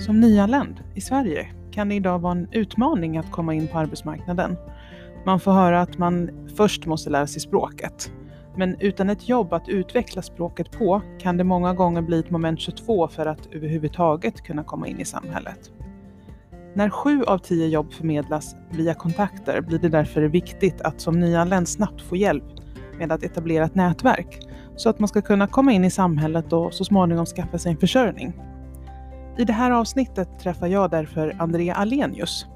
Som nyanländ i Sverige kan det idag vara en utmaning att komma in på arbetsmarknaden. Man får höra att man först måste lära sig språket. Men utan ett jobb att utveckla språket på kan det många gånger bli ett moment 22 för att överhuvudtaget kunna komma in i samhället. När sju av tio jobb förmedlas via kontakter blir det därför viktigt att som nyanländ snabbt få hjälp med att etablera ett nätverk så att man ska kunna komma in i samhället och så småningom skaffa sig en försörjning. I det här avsnittet träffar jag därför Andrea Alenius.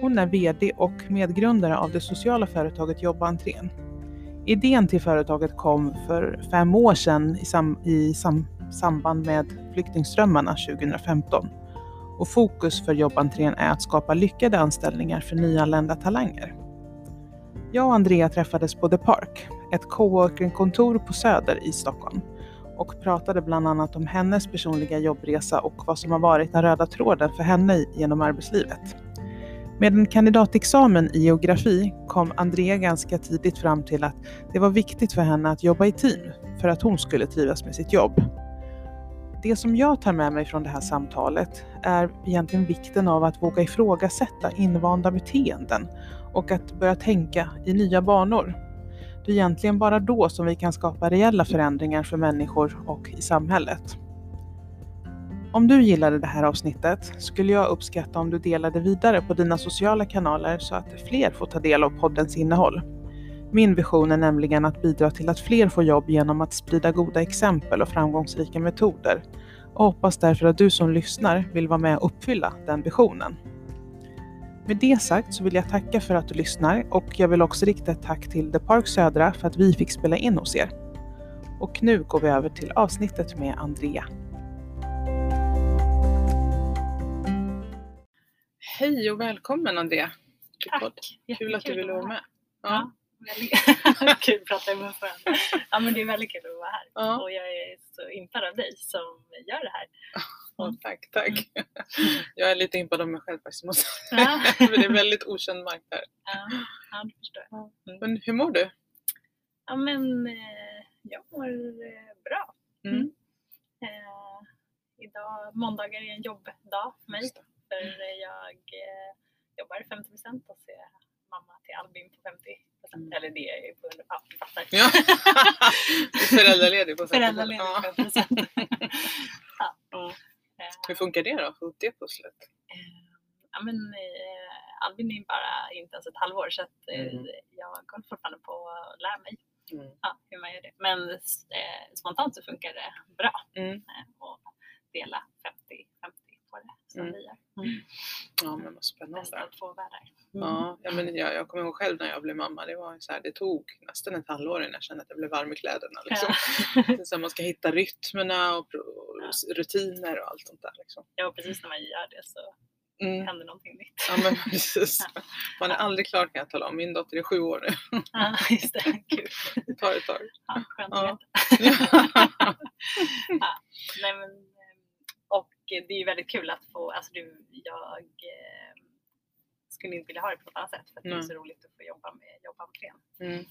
Hon är VD och medgrundare av det sociala företaget Jobba Entrén. Idén till företaget kom för fem år sedan i, sam i sam samband med flyktingströmmarna 2015. Och fokus för Jobbentrén är att skapa lyckade anställningar för nyanlända talanger. Jag och Andrea träffades på The Park, ett coworkingkontor på Söder i Stockholm och pratade bland annat om hennes personliga jobbresa och vad som har varit den röda tråden för henne genom arbetslivet. Med en kandidatexamen i geografi kom Andrea ganska tidigt fram till att det var viktigt för henne att jobba i team för att hon skulle trivas med sitt jobb. Det som jag tar med mig från det här samtalet är egentligen vikten av att våga ifrågasätta invanda beteenden och att börja tänka i nya banor. Det är egentligen bara då som vi kan skapa reella förändringar för människor och i samhället. Om du gillade det här avsnittet skulle jag uppskatta om du delade vidare på dina sociala kanaler så att fler får ta del av poddens innehåll. Min vision är nämligen att bidra till att fler får jobb genom att sprida goda exempel och framgångsrika metoder och hoppas därför att du som lyssnar vill vara med och uppfylla den visionen. Med det sagt så vill jag tacka för att du lyssnar och jag vill också rikta ett tack till The Park Södra för att vi fick spela in hos er. Och nu går vi över till avsnittet med Andrea. Hej och välkommen Andrea! Tack! Kul att du ville vara med. Ja. kul att prata i mun Ja men det är väldigt kul att vara här Ja. och jag är så impad av dig som gör det här. Ja, tack, tack. Jag är lite impad av mig själv faktiskt. måste Ja. För det är väldigt okänd mark där. Ja, ja det förstår jag. Men hur mår du? Ja men eh, jag mår eh, bra. Mm. Mm. Eh, idag, måndagar är en jobbdag för mig för jag eh, jobbar 50% och så är mamma till Albin på 50%. Mm. Eller det är på 100%, ja du fattar. Ja. Föräldraledig på sätt och vis. Föräldraledig Ja. 50%. ja. Ja. Hur funkar det då? Få det pusslet? Eh, ja, men, eh, Albin är bara inte ens ett halvår så att, eh, Mm. jag håller fortfarande på att lära mig Mm. ja, hur man gör det. Men eh, spontant så funkar det bra Mm. eh, att dela 50-50 på det som Mm. vi gör. Ja men vad spännande. av två världar. Ja, ja, men jag, jag kommer ihåg själv när jag blev mamma. Det, var så här, det tog nästan ett halvår innan jag kände att jag blev varm i kläderna. Liksom. Ja. Så man ska hitta rytmerna och, rutiner och allt sånt där. Liksom. ja, precis när man gör det så Mm. händer någonting nytt. Ja men precis. Man är aldrig klar kan jag tala om. Min dotter är sju år nu. Ja, just det. Kul. Det tar ett tag. Ja, skönt Ja. att veta. ja, nej men, det är väldigt kul att få, alltså du, jag eh, skulle inte vilja ha det på något annat sätt för att det är Nej. så roligt att få jobba med jobbentrén. Mm.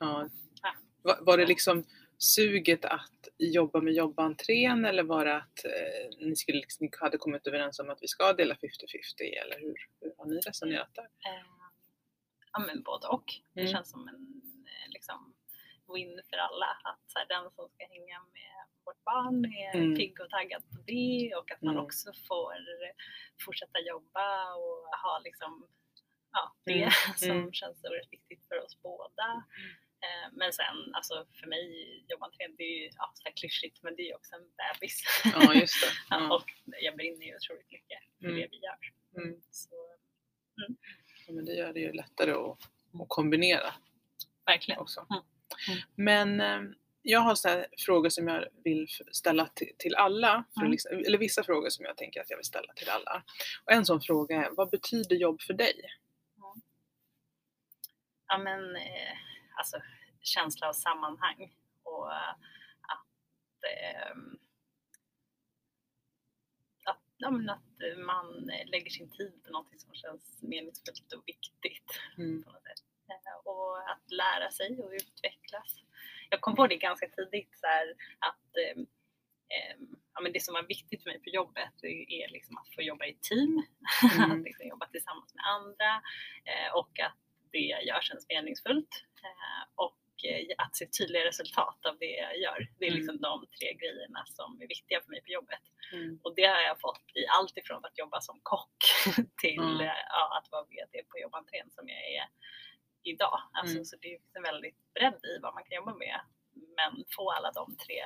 Ja. Ja. Var, var det liksom suget att jobba med jobbentrén eller var det att eh, ni, skulle, liksom, ni hade kommit överens om att vi ska dela 50-50 eller hur, hur har ni resonerat där? Eh, ja men både och. Det Mm. känns som en eh, liksom, win för alla. Att så här, den som ska hänga med vårt barn är Mm. pigg och taggad på det och att man Mm. också får fortsätta jobba och ha liksom, ja, det Mm. som Mm. känns oerhört viktigt för oss båda. Eh, Men sen, alltså för mig, jobbentrén, det är ju ja, så här klyschigt men det är ju också en bebis. Ja just det. Ja, och jag brinner ju otroligt mycket för Mm. det vi gör. Mm. Så Ja, men det gör det ju lättare att, att kombinera verkligen. också. Mm. Mm. Men eh, jag har så här frågor som jag vill ställa till, till alla, Mm. liksom, eller vissa frågor som jag tänker att jag vill ställa till alla. Och en sån fråga är, vad betyder jobb för dig? ja, men, eh, alltså, känsla av sammanhang och att, eh, att, ja, men att man lägger sin tid på något som känns meningsfullt och viktigt. Mm. Eh, och att lära sig och utvecklas. Jag kom på det ganska tidigt så här, att eh, ja, men det som var viktigt för mig på jobbet är liksom att få jobba i team, Mm. att liksom jobba tillsammans med andra eh, och att det jag gör känns meningsfullt eh, och eh, att se tydliga resultat av det jag gör. Det är Mm. liksom de tre grejerna som är viktiga för mig på jobbet. Mm. Och det har jag fått i allt ifrån att jobba som kock till Mm. eh, ja, att vara VD på jobbentrén som jag är idag. Alltså, Mm. Så det finns en väldigt bredd i vad man kan jobba med. Men få alla de tre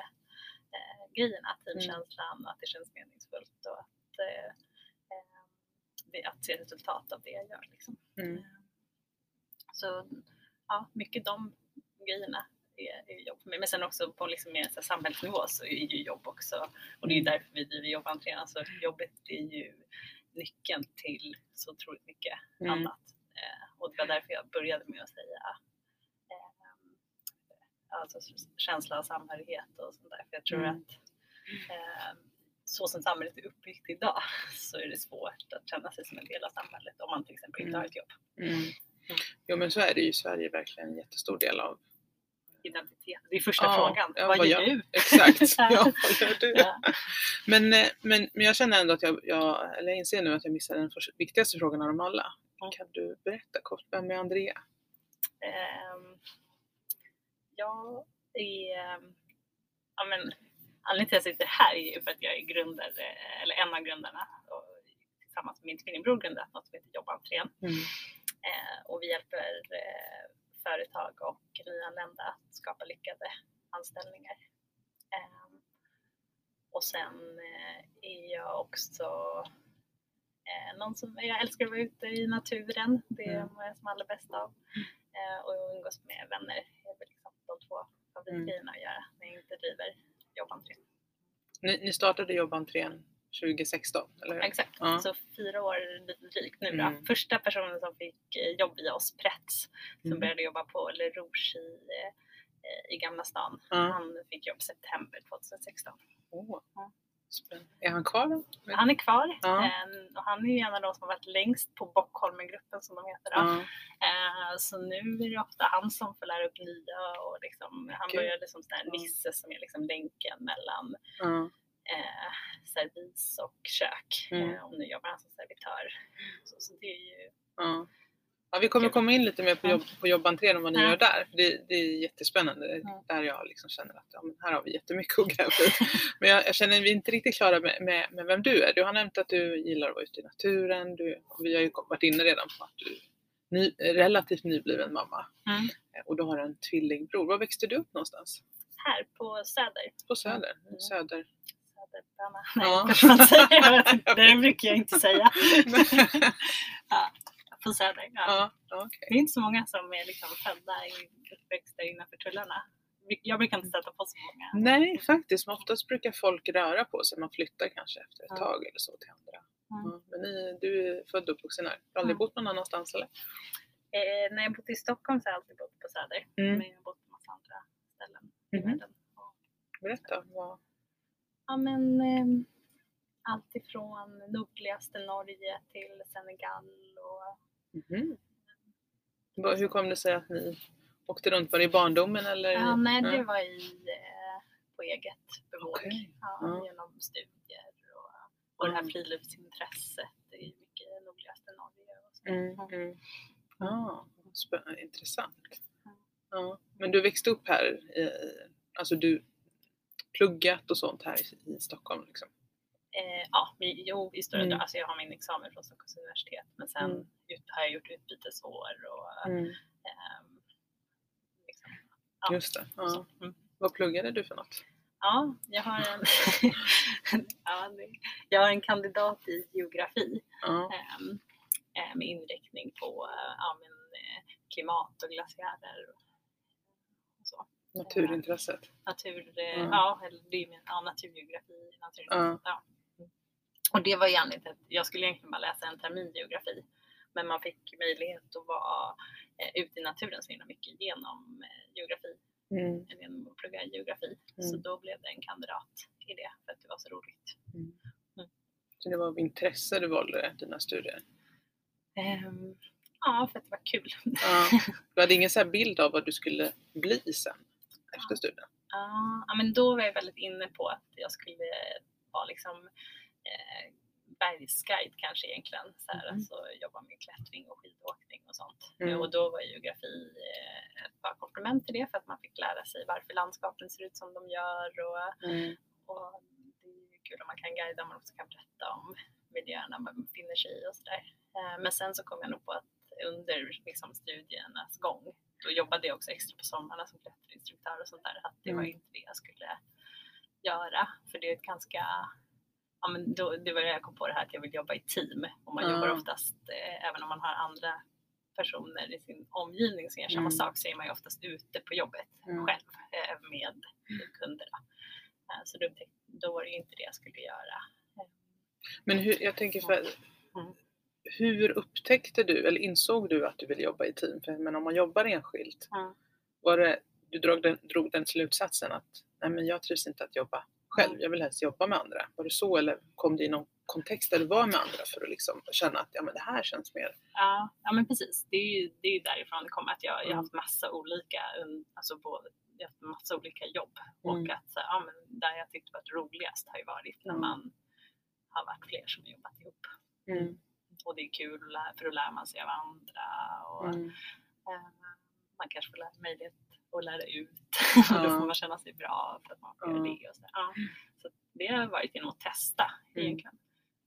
eh, grejerna, Mm. teamkänslan, att det känns meningsfullt och att, eh, eh, att se resultat av det jag gör. Liksom. Mm. Så ja, mycket de grejerna är, är jobb för mig. Men sen också på liksom mer så samhällsnivå så är ju jobb också, och det är Mm. därför vi driver jobbentrén, alltså jobbet är ju nyckeln till så otroligt mycket Mm. annat. Och det var därför jag började med att säga eh, alltså känsla av samhörighet och sånt där. För jag tror Mm. att eh, så som samhället är uppbyggt idag så är det svårt att känna sig som en del av samhället om man till exempel inte Mm. har ett jobb. Mm. Jo men så är det ju. Sverige är verkligen en jättestor del av Identitet. Det är första Ja, frågan. ja, vad vad gör gör- du? Exakt. ja, vad gör du? Ja. Men, eh, men, men jag känner ändå att jag, jag, eller jag inser nu att jag missade den första, viktigaste frågan av dem alla. Kan du berätta kort, vem är Andrea? Ehm, jag är... ehm, Ja, men, anledningen till att jag sitter här är ju för att jag är grundare, eller en av grundarna och tillsammans med min tvillingbror grundat något som heter Jobbentrén. Mm. Eh, och vi hjälper eh, företag och nyanlända att skapa lyckade anställningar. Och sen eh, är jag också någon som, jag älskar att vara ute i naturen. Det är Mm. vad jag är som allra bäst av. Eh, och umgås med vänner är väl liksom de två favoritgrejerna att göra när jag inte driver jobbentrén. Ni, ni startade jobbentrén 2016, eller hur? Exakt, Ja. så fyra år drygt nu då. Mm. Första personen som fick eh, jobb via oss, Pretz, som Mm. började jobba på Le Rouge i, eh, i Gamla stan. Ja. Han fick jobb september 2016. Åh, Ja. spännande. Är han kvar då? Han är kvar Ja. eh, och han är ju en av de som har varit längst på Bockholmen-gruppen som de heter. Då. Ja. Eh, Så nu är det ofta han som får lära upp nya och liksom, han Okej. började som sån här Ja. Nisse som är liksom länken mellan Ja. eh, servis och kök. Mm. Eh, och nu jobbar han som servitör. Så, så det är ju Ja. Ja, vi kommer komma in lite mer på, Ja. jobb, på jobbentrén och vad ni Ja. gör där. Det, det är jättespännande. Det är Ja. där jag liksom känner att ja, här har vi jättemycket att gräva i. Men jag, jag känner att vi är inte riktigt klara med, med, med vem du är. Du har nämnt att du gillar att vara ute i naturen. Du, vi har ju varit inne redan på att du är ny, relativt nybliven mamma. Mm. Eh, Och du har en tvillingbror. Var växte du upp någonstans? här på Söder. På Söder? Mm. Söder. Söderböna. Ja. Nej, säger. Jag vet inte, det brukar jag inte säga. ja, på Söder. Ja. ja, okej. Det är inte så många som är liksom födda i uppväxta innanför tullarna. Jag brukar inte stöta på så många. Nej, faktiskt. Men oftast brukar folk röra på sig. Man flyttar kanske efter ett Ja. tag eller så till andra. Mm. Men ni, du är född och uppvuxen här. Du har aldrig Mm. bott någon annanstans eller? Eh, när jag bott i Stockholm så har jag alltid bott på Söder. Mm. Men jag har bott på massa andra ställen i Mhm. världen. Berätta. Vad... Ja men eh, allt ifrån nordligaste Norge till Senegal och Vad- Hur kom det sig att ni åkte runt? Var det i barndomen eller? Ja, nej, det var i, eh, på eget bevåg. Okej. Ja, Ja. Genom studier och, och det här Mm. friluftsintresset. Det är mycket i nordligaste Norge. Och så. Mm, mm. Ja, spännande, intressant. Mm. Ja. Men du växte upp här, i, alltså du pluggat och sånt här i, i Stockholm liksom? Eh, ja, vi, jo, i stora Mm. Alltså jag har min examen från Stockholms universitet men sen Mm. ut, har jag gjort utbytesår och Mm. ehm, liksom, ja, Just det. Ja. Mm. Vad pluggade du för något? Ja, jag har en, ja, jag har en kandidat i geografi ehm, eh, med inriktning på eh, ja, men, eh, klimat och glaciärer och, och så. Naturintresset. Natur, eh, ja, eller det är min, ja, naturgeografi, natur, Ja. Och det var till att jag skulle egentligen bara läsa en termin geografi. Men man fick möjlighet att vara eh, ute i naturen så himla mycket genom eh, geografi, Mm. genom att plugga geografi. Så Mm. då blev det en kandidat i det för att det var så roligt. Så det var av intresse du valde dina studier? Ehm, ja, för att det var kul. Ja. Du hade ingen så bild av vad du skulle bli sen efter studierna? Ja, ja, men då var jag väldigt inne på att jag skulle vara liksom eh, bergsguide kanske egentligen. Så här, Mhm. alltså, jobba med klättring och skidåkning och sånt. Mm. Och då var geografi eh, ett bra komplement till det för att man fick lära sig varför landskapen ser ut som de gör och, Mm. och det är kul om man kan guida och man också kan berätta om miljöerna man befinner sig i och sådär. Eh, men sen så kom jag nog på att under liksom, studiernas gång då jobbade jag också extra på sommarna som klätterinstruktör och sånt där. Att det var Mm. inte det jag skulle göra. För det är ett ganska, ja men då, det var det jag kom på det här att jag vill jobba i team. Och man Ah. jobbar oftast, eh, även om man har andra personer i sin omgivning som gör samma Mm. sak så är man ju oftast ute på jobbet Mm. själv eh, med kunderna. Eh, så då, då var det ju inte det jag skulle göra. Men hur, jag tänker för, Mm. hur upptäckte du eller insåg du att du ville jobba i team? För men om man jobbar enskilt, Mm. var det, du drog den, drog den slutsatsen att nej men jag trivs inte att jobba själv, Mm. jag vill helst jobba med andra. Var det så eller kom det i någon kontext där du var med andra för att liksom känna att ja, men det här känns mer... Ja, ja men precis. Det är ju det är ju därifrån det kommer att jag, jag har Mm. haft massa olika, alltså både, jag har haft massa olika jobb Mm. och att ja, men där jag tyckte varit roligast har ju varit när Mm. man har varit fler som har jobbat ihop. Mm. Och det är kul att lära, för då lär man sig av andra och Mm. eh, man kanske får möjlighet att lära ut och då Ja. får man känna sig bra för att man får Ja. det. Och så, ja. så det har varit genom att testa Mm. egentligen.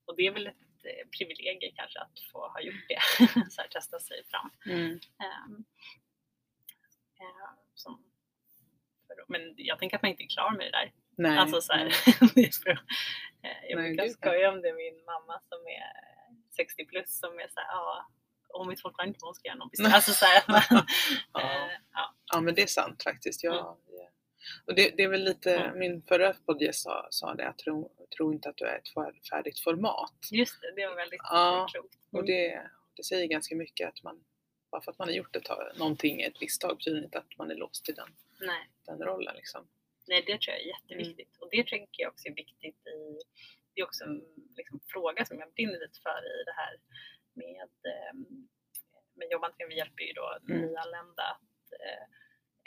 Och det är väl ett eh, privilegium kanske att få ha gjort det, så här, testa sig fram. Mm. Ehm, eh, som, men jag tänker att man inte är klar med det där. Nej. Alltså så här, nej. är eh, jag brukar skoja om det med min mamma som är 60 plus som är såhär, ja, om mitt fortfarande inte ska göra någon business. Alltså så här, men, Ja. eh, ja. Ja men det är sant faktiskt. Jag, Mm. och det, det är väl lite, Mm. min förra poddgäst sa, sa det, jag tror, tror inte att du är ett fär- färdigt format. Just det, det var väldigt Ja, klokt. Och det, det säger ganska mycket att man, bara för att man har gjort ett, någonting ett visst tag betyder inte att man är låst till den, Nej. den rollen. Liksom. Nej, det tror jag är jätteviktigt. Och det tänker jag också är viktigt i, det är också en liksom, fråga som jag brinner lite för i det här med, eh, med jobbanträning. Vi hjälper ju då Mm. nyanlända att eh,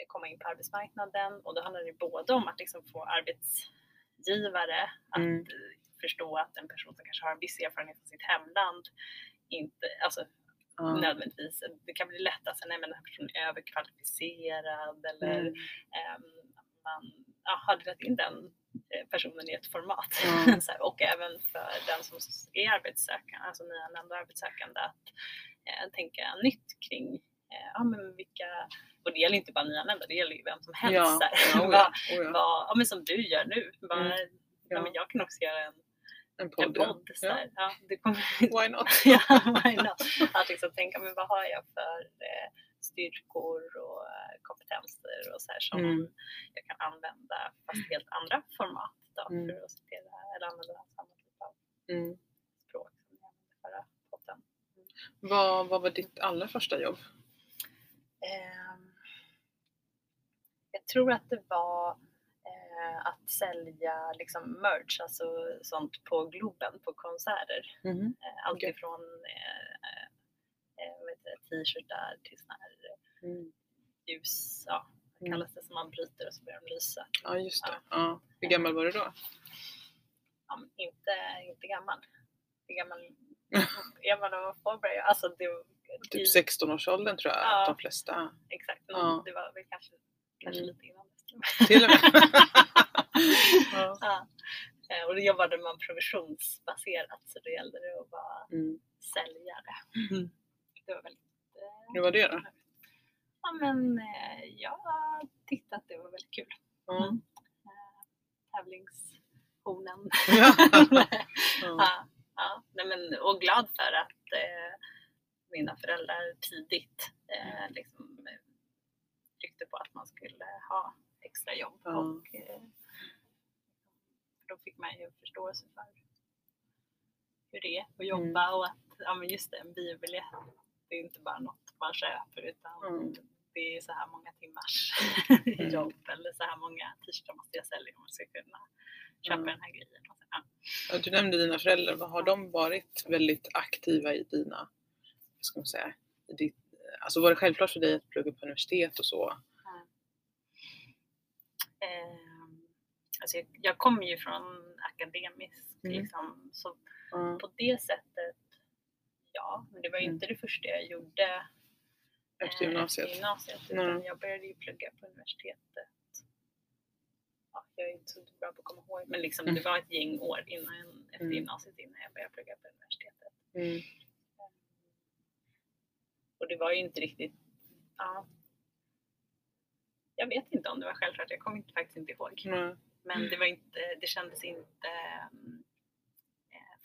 komma in på arbetsmarknaden och då handlar det både om att liksom få arbetsgivare att Mm. eh, förstå att en person som kanske har en viss erfarenhet från sitt hemland inte, alltså Ja. nödvändigtvis, det kan bli lätt att säga nej men den här personen är överkvalificerad eller Mm. ehm, man ja, hade rätt in den personen i ett format. Ja. här, och även för den som är arbetssökande, alltså nyanlända arbetssökande att eh, tänka nytt kring eh, ja, men vilka, och det gäller inte bara nyanlända, det gäller ju vem som helst. Ja, ja, oh ja, oh ja. vad, ja, men som du gör nu, vad, Mm. ja. Ja. men jag kan också göra en, En en podd. ja. podd. Här. Ja, det kommer, Why not? ja, why not? Att liksom tänka, men vad har jag för eh, styrkor och eh, kompetenser och så här som Mm. jag kan använda fast helt andra format då, Mm. för att citera eller använda samma typ av Mm. språk som jag använde förra podden. Vad, vad var ditt allra första jobb? Ehm, jag tror att det var eh, att sälja liksom merch, alltså sånt på Globen på konserter. Mhm. Eh, allt ifrån t-shirtar till såna här Mm. ljus, ja, vad Mm. kallas det, som man bryter och så börjar de lysa. Ja, just det. Ja. Hur gammal var du då? Ja, inte, inte gammal. Hur gammal man när man börja? Alltså det, i- Typ 16-årsåldern tror jag Ja. de flesta. Exakt, Ja. det var väl kanske, kanske Mm. lite innan. Till och med. ja. ja. Eh, Och då jobbade man provisionsbaserat så det gällde det att vara Mm. säljare. Mm. Det var väldigt Hur var det då? Ja men eh, jag tyckte att det var väldigt kul. Ja. Mm. Eh, tävlingshornen. Ja. Ja. ja. Nej, men, och glad för att eh, mina föräldrar tidigt eh, liksom, eh, tryckte på att man skulle ha extra jobb. Och, eh, då fick man ju förståelse för hur det är att jobba och att ja, men just det, en biobiljett det är inte bara något man köper utan Mm. det är så här många timmars Mm. jobb eller så här många t-shirtar måste jag sälja om jag ska kunna köpa Mm. den här grejen. Ja. Ja, Du nämnde dina föräldrar. Har de varit väldigt aktiva i dina, vad ska man säga, i ditt, alltså var det självklart för dig att plugga på universitet och så? Ehm, alltså jag, jag kommer ju från akademisk. Mm. Liksom. Så Ja. på det sättet, ja. Men det var ju Mm. inte det första jag gjorde Efter eh, gymnasiet. Efter gymnasiet utan jag började ju plugga på universitetet. Ja, jag är inte så bra på att komma ihåg, men liksom, Mm. det var ett gäng år innan, efter Mm. gymnasiet innan jag började plugga på universitetet. Mm. Och det var ju inte riktigt, ja. Jag vet inte om det var självklart, jag kommer inte, faktiskt inte ihåg. Nej. Men det var inte, det kändes inte eh,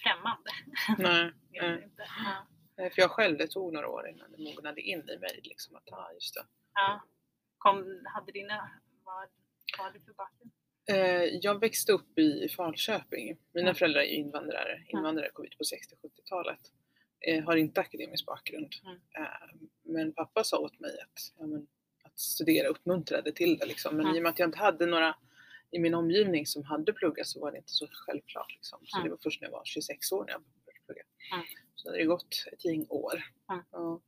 främmande. Nej. Det inte. Ja. Nej, För jag själv, det tog några år innan det mognade in i mig. Liksom, att, ja, just det. Ja. Kom, hade dina, vad, hade du för bakgrund? Eh, jag växte upp i Falköping. Mina Mm. föräldrar är invandrare. Invandrare kom hit på 60-70-talet. Eh, har inte akademisk bakgrund. Mm. Eh, men pappa sa åt mig att, ja, men, att studera uppmuntrade till det. Liksom. Men Mm. i och med att jag inte hade några i min omgivning som hade pluggat så var det inte så självklart. Liksom. Så det var först när jag var 26 år när jag började plugga. Så hade det gått ett gäng år. Mm. Ja.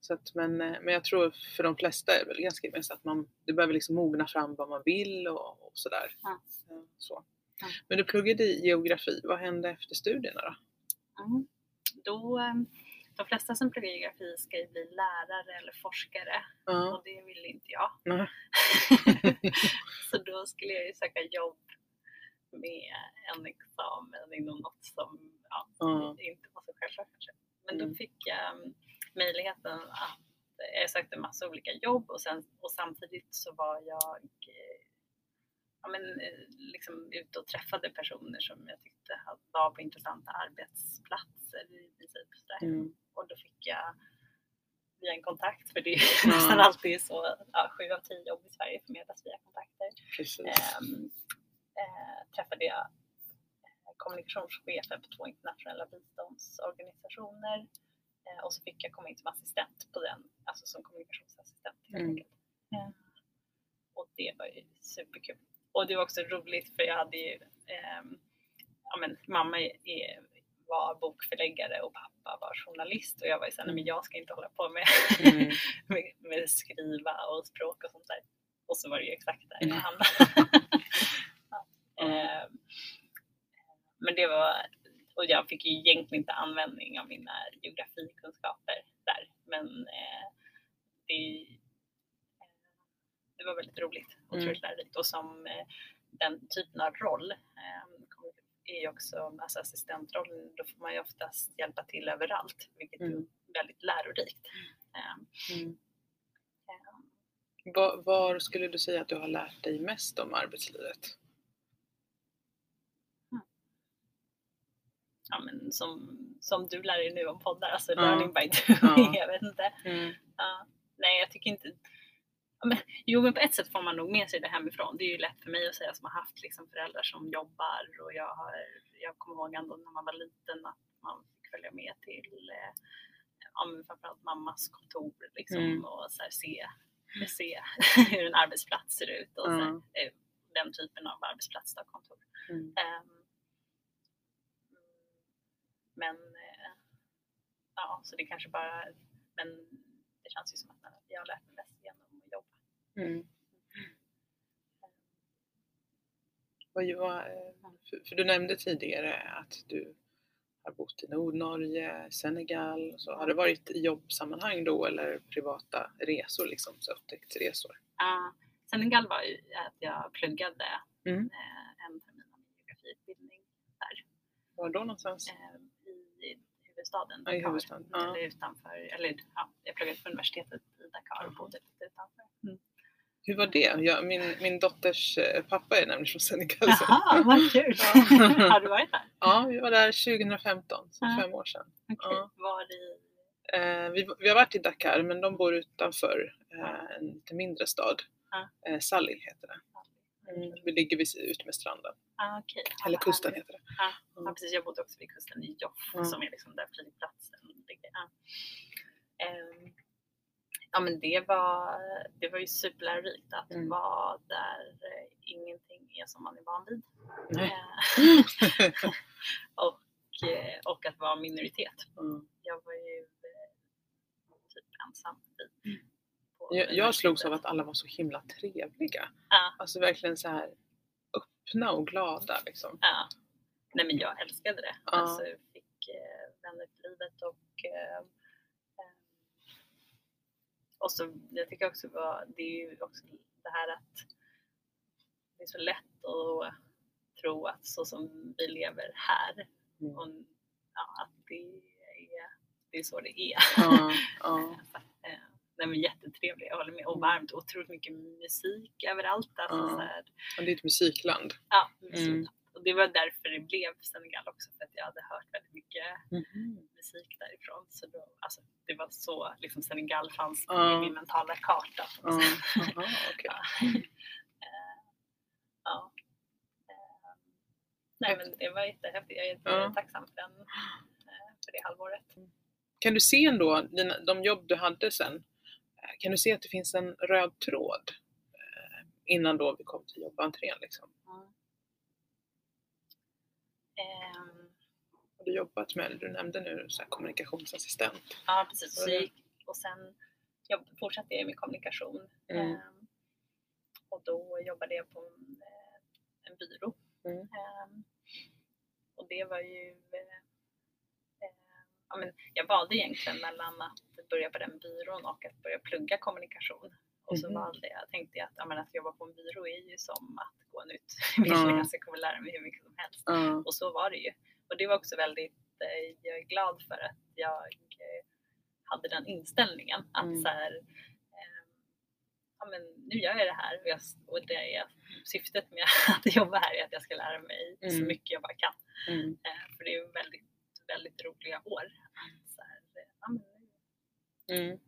Så att, men, eh, men jag tror för de flesta är det väl ganska gemensamt att man det behöver liksom mogna fram vad man vill och, och sådär. Eh, Så. Men du pluggade i geografi, vad hände efter studierna då? Mm. Då, eh, de flesta som pluggar geografi ska ju bli lärare eller forskare Ja. och det ville inte jag. Så då skulle jag ju söka jobb med en examen inom något som ja, Ja. inte var så självklart kanske. Men då Mm. fick jag um, möjligheten att jag sökte massa olika jobb och, sen, och samtidigt så var jag eh, ja, men, eh, liksom ute och träffade personer som jag tyckte var på intressanta arbetsplatser i princip. Mm. Och då fick jag via en kontakt, för det är Ja. nästan alltid så, ja, sju av tio jobb i Sverige förmedlas via kontakter. Ehm, eh, träffade jag eh, kommunikationschefer på två internationella biståndsorganisationer eh, och så fick jag komma in som assistent på den, alltså som kommunikationsassistent helt Mm. enkelt. Eh, och det var ju superkul. Och det var också roligt för jag hade ju, ehm, ja men mamma är, var bokförläggare och pappa var journalist och jag var ju såhär, nej men jag ska inte hålla på med, Mm. med, med skriva och språk och sånt där. Och så var det ju exakt där jag Mm. hamnade. ja. Ehm, men det var, och jag fick ju egentligen inte användning av mina geografikunskaper där. Men eh, det, eh, det var väldigt roligt och Mm. otroligt lärorikt. Och som eh, den typen av roll eh, är ju också, alltså assistentrollen, då får man ju oftast hjälpa till överallt, vilket är Mm. väldigt lärorikt. Eh, Mm. eh, Var, var skulle du säga att du har lärt dig mest om arbetslivet? Ja, men som, som du lär dig nu om poddar, alltså Ja. learning by doing, Ja. jag vet inte. Mm. Ja. Nej, jag tycker inte... Men, jo, men på ett sätt får man nog med sig det hemifrån. Det är ju lätt för mig att säga som har haft liksom, föräldrar som jobbar och jag, har, jag kommer ihåg ändå när man var liten att man fick följa med till eh, ja, men framförallt mammas kontor liksom, Mm. och så här, se, se hur en arbetsplats ser ut och så här, eh, den typen av arbetsplats, då, kontor. Mm. Ehm, men eh, ja, så det kanske bara, men det känns ju som att jag har lärt mig mest genom att jobba. Mm. Vad, vad, eh, för, du nämnde tidigare att du har bott i Nordnorge, Senegal. och Så. Har det varit i jobbsammanhang då eller privata resor, liksom, så upptäcktsresor? Uh, Senegal var ju att jag pluggade Mm. eh, en termin av min geografiutbildning där Var då någonstans? Huvudstaden Ja, i Dakar. huvudstaden, ja. Eller utanför, eller ja, jag pluggade på universitetet i Dakar och bodde lite utanför. Hur var det? Jag, min, min dotters eh, pappa är nämligen från Senegal. Jaha, vad kul! Ja. har du varit där? Ja, vi var där 2015, så Ja. fem år sedan. Okej, Ja. var i Eh, vi, vi har varit i Dakar, men de bor utanför eh, en lite mindre stad. Ja. Eh, Sally heter det. Mm, vi ligger vid, ut med stranden. Ah, okej. Eller kusten heter det. Ja, Mm. precis. Jag bodde också vid kusten i Joff Ja. som är liksom där flygplatsen ligger. Ja. Ehm, ja men det var, det var ju superlärorikt att Mm. vara där eh, ingenting är som man är van vid. Eh, och, eh, och att vara minoritet. Mm. Jag var ju typ ensam vid. Jag, jag slogs av att alla var så himla trevliga. Ja. Alltså verkligen så här öppna och glada liksom. Ja, nej men jag älskade det. Ja. Alltså, jag fick eh, vänner för livet och eh, och så, jag tycker också var, det är ju också det här att det är så lätt att tro att så som vi lever här, Mm. och, ja, att det är, det är så det är. Ja, ja. Nej, men jättetrevligt, jag håller med. Och varmt, otroligt mycket musik överallt. Alltså, Ja. så här, Och det är ett musikland. ja, Mm. Och det var därför det blev Senegal också, för att jag hade hört väldigt mycket Mhm. musik därifrån. Så då, alltså, det var så liksom Senegal fanns Ja. i min mentala karta. Aha. Ja. Eh, ja. Eh, Nej men det var jättehäftigt. Jag är jättetacksam för, den, eh, för det halvåret. Kan du se ändå, dina, de jobb du hade sen, kan du se att det finns en röd tråd eh, innan då vi kom till jobbentrén liksom? Ehm, Har du jobbat med, du nämnde nu så kommunikationsassistent. Ja precis, så jag gick, och sen jobb, fortsatte jag med kommunikation. Mm. Ehm, och då jobbade jag på en, eh, en byrå. Mm. Ehm, och det var ju... Eh, ja, men jag valde egentligen mellan att börja på den byrån och att börja plugga kommunikation. Och så Mhm. valde jag, tänkte jag att, ja, men att jobba på en byrå är ju som att gå en utbildning, Ja. alltså jag kommer lära mig hur mycket som helst. Ja. Och så var det ju. Och det var också väldigt, eh, jag är glad för att jag eh, hade den inställningen. Att Mm. så här, eh, ja men nu gör jag det här och, jag, och det är syftet med att jobba här är att jag ska lära mig så Mm. mycket jag bara kan. Mm. Eh, för det är väldigt, väldigt roliga år. Så här, eh, ja, men nu Mm.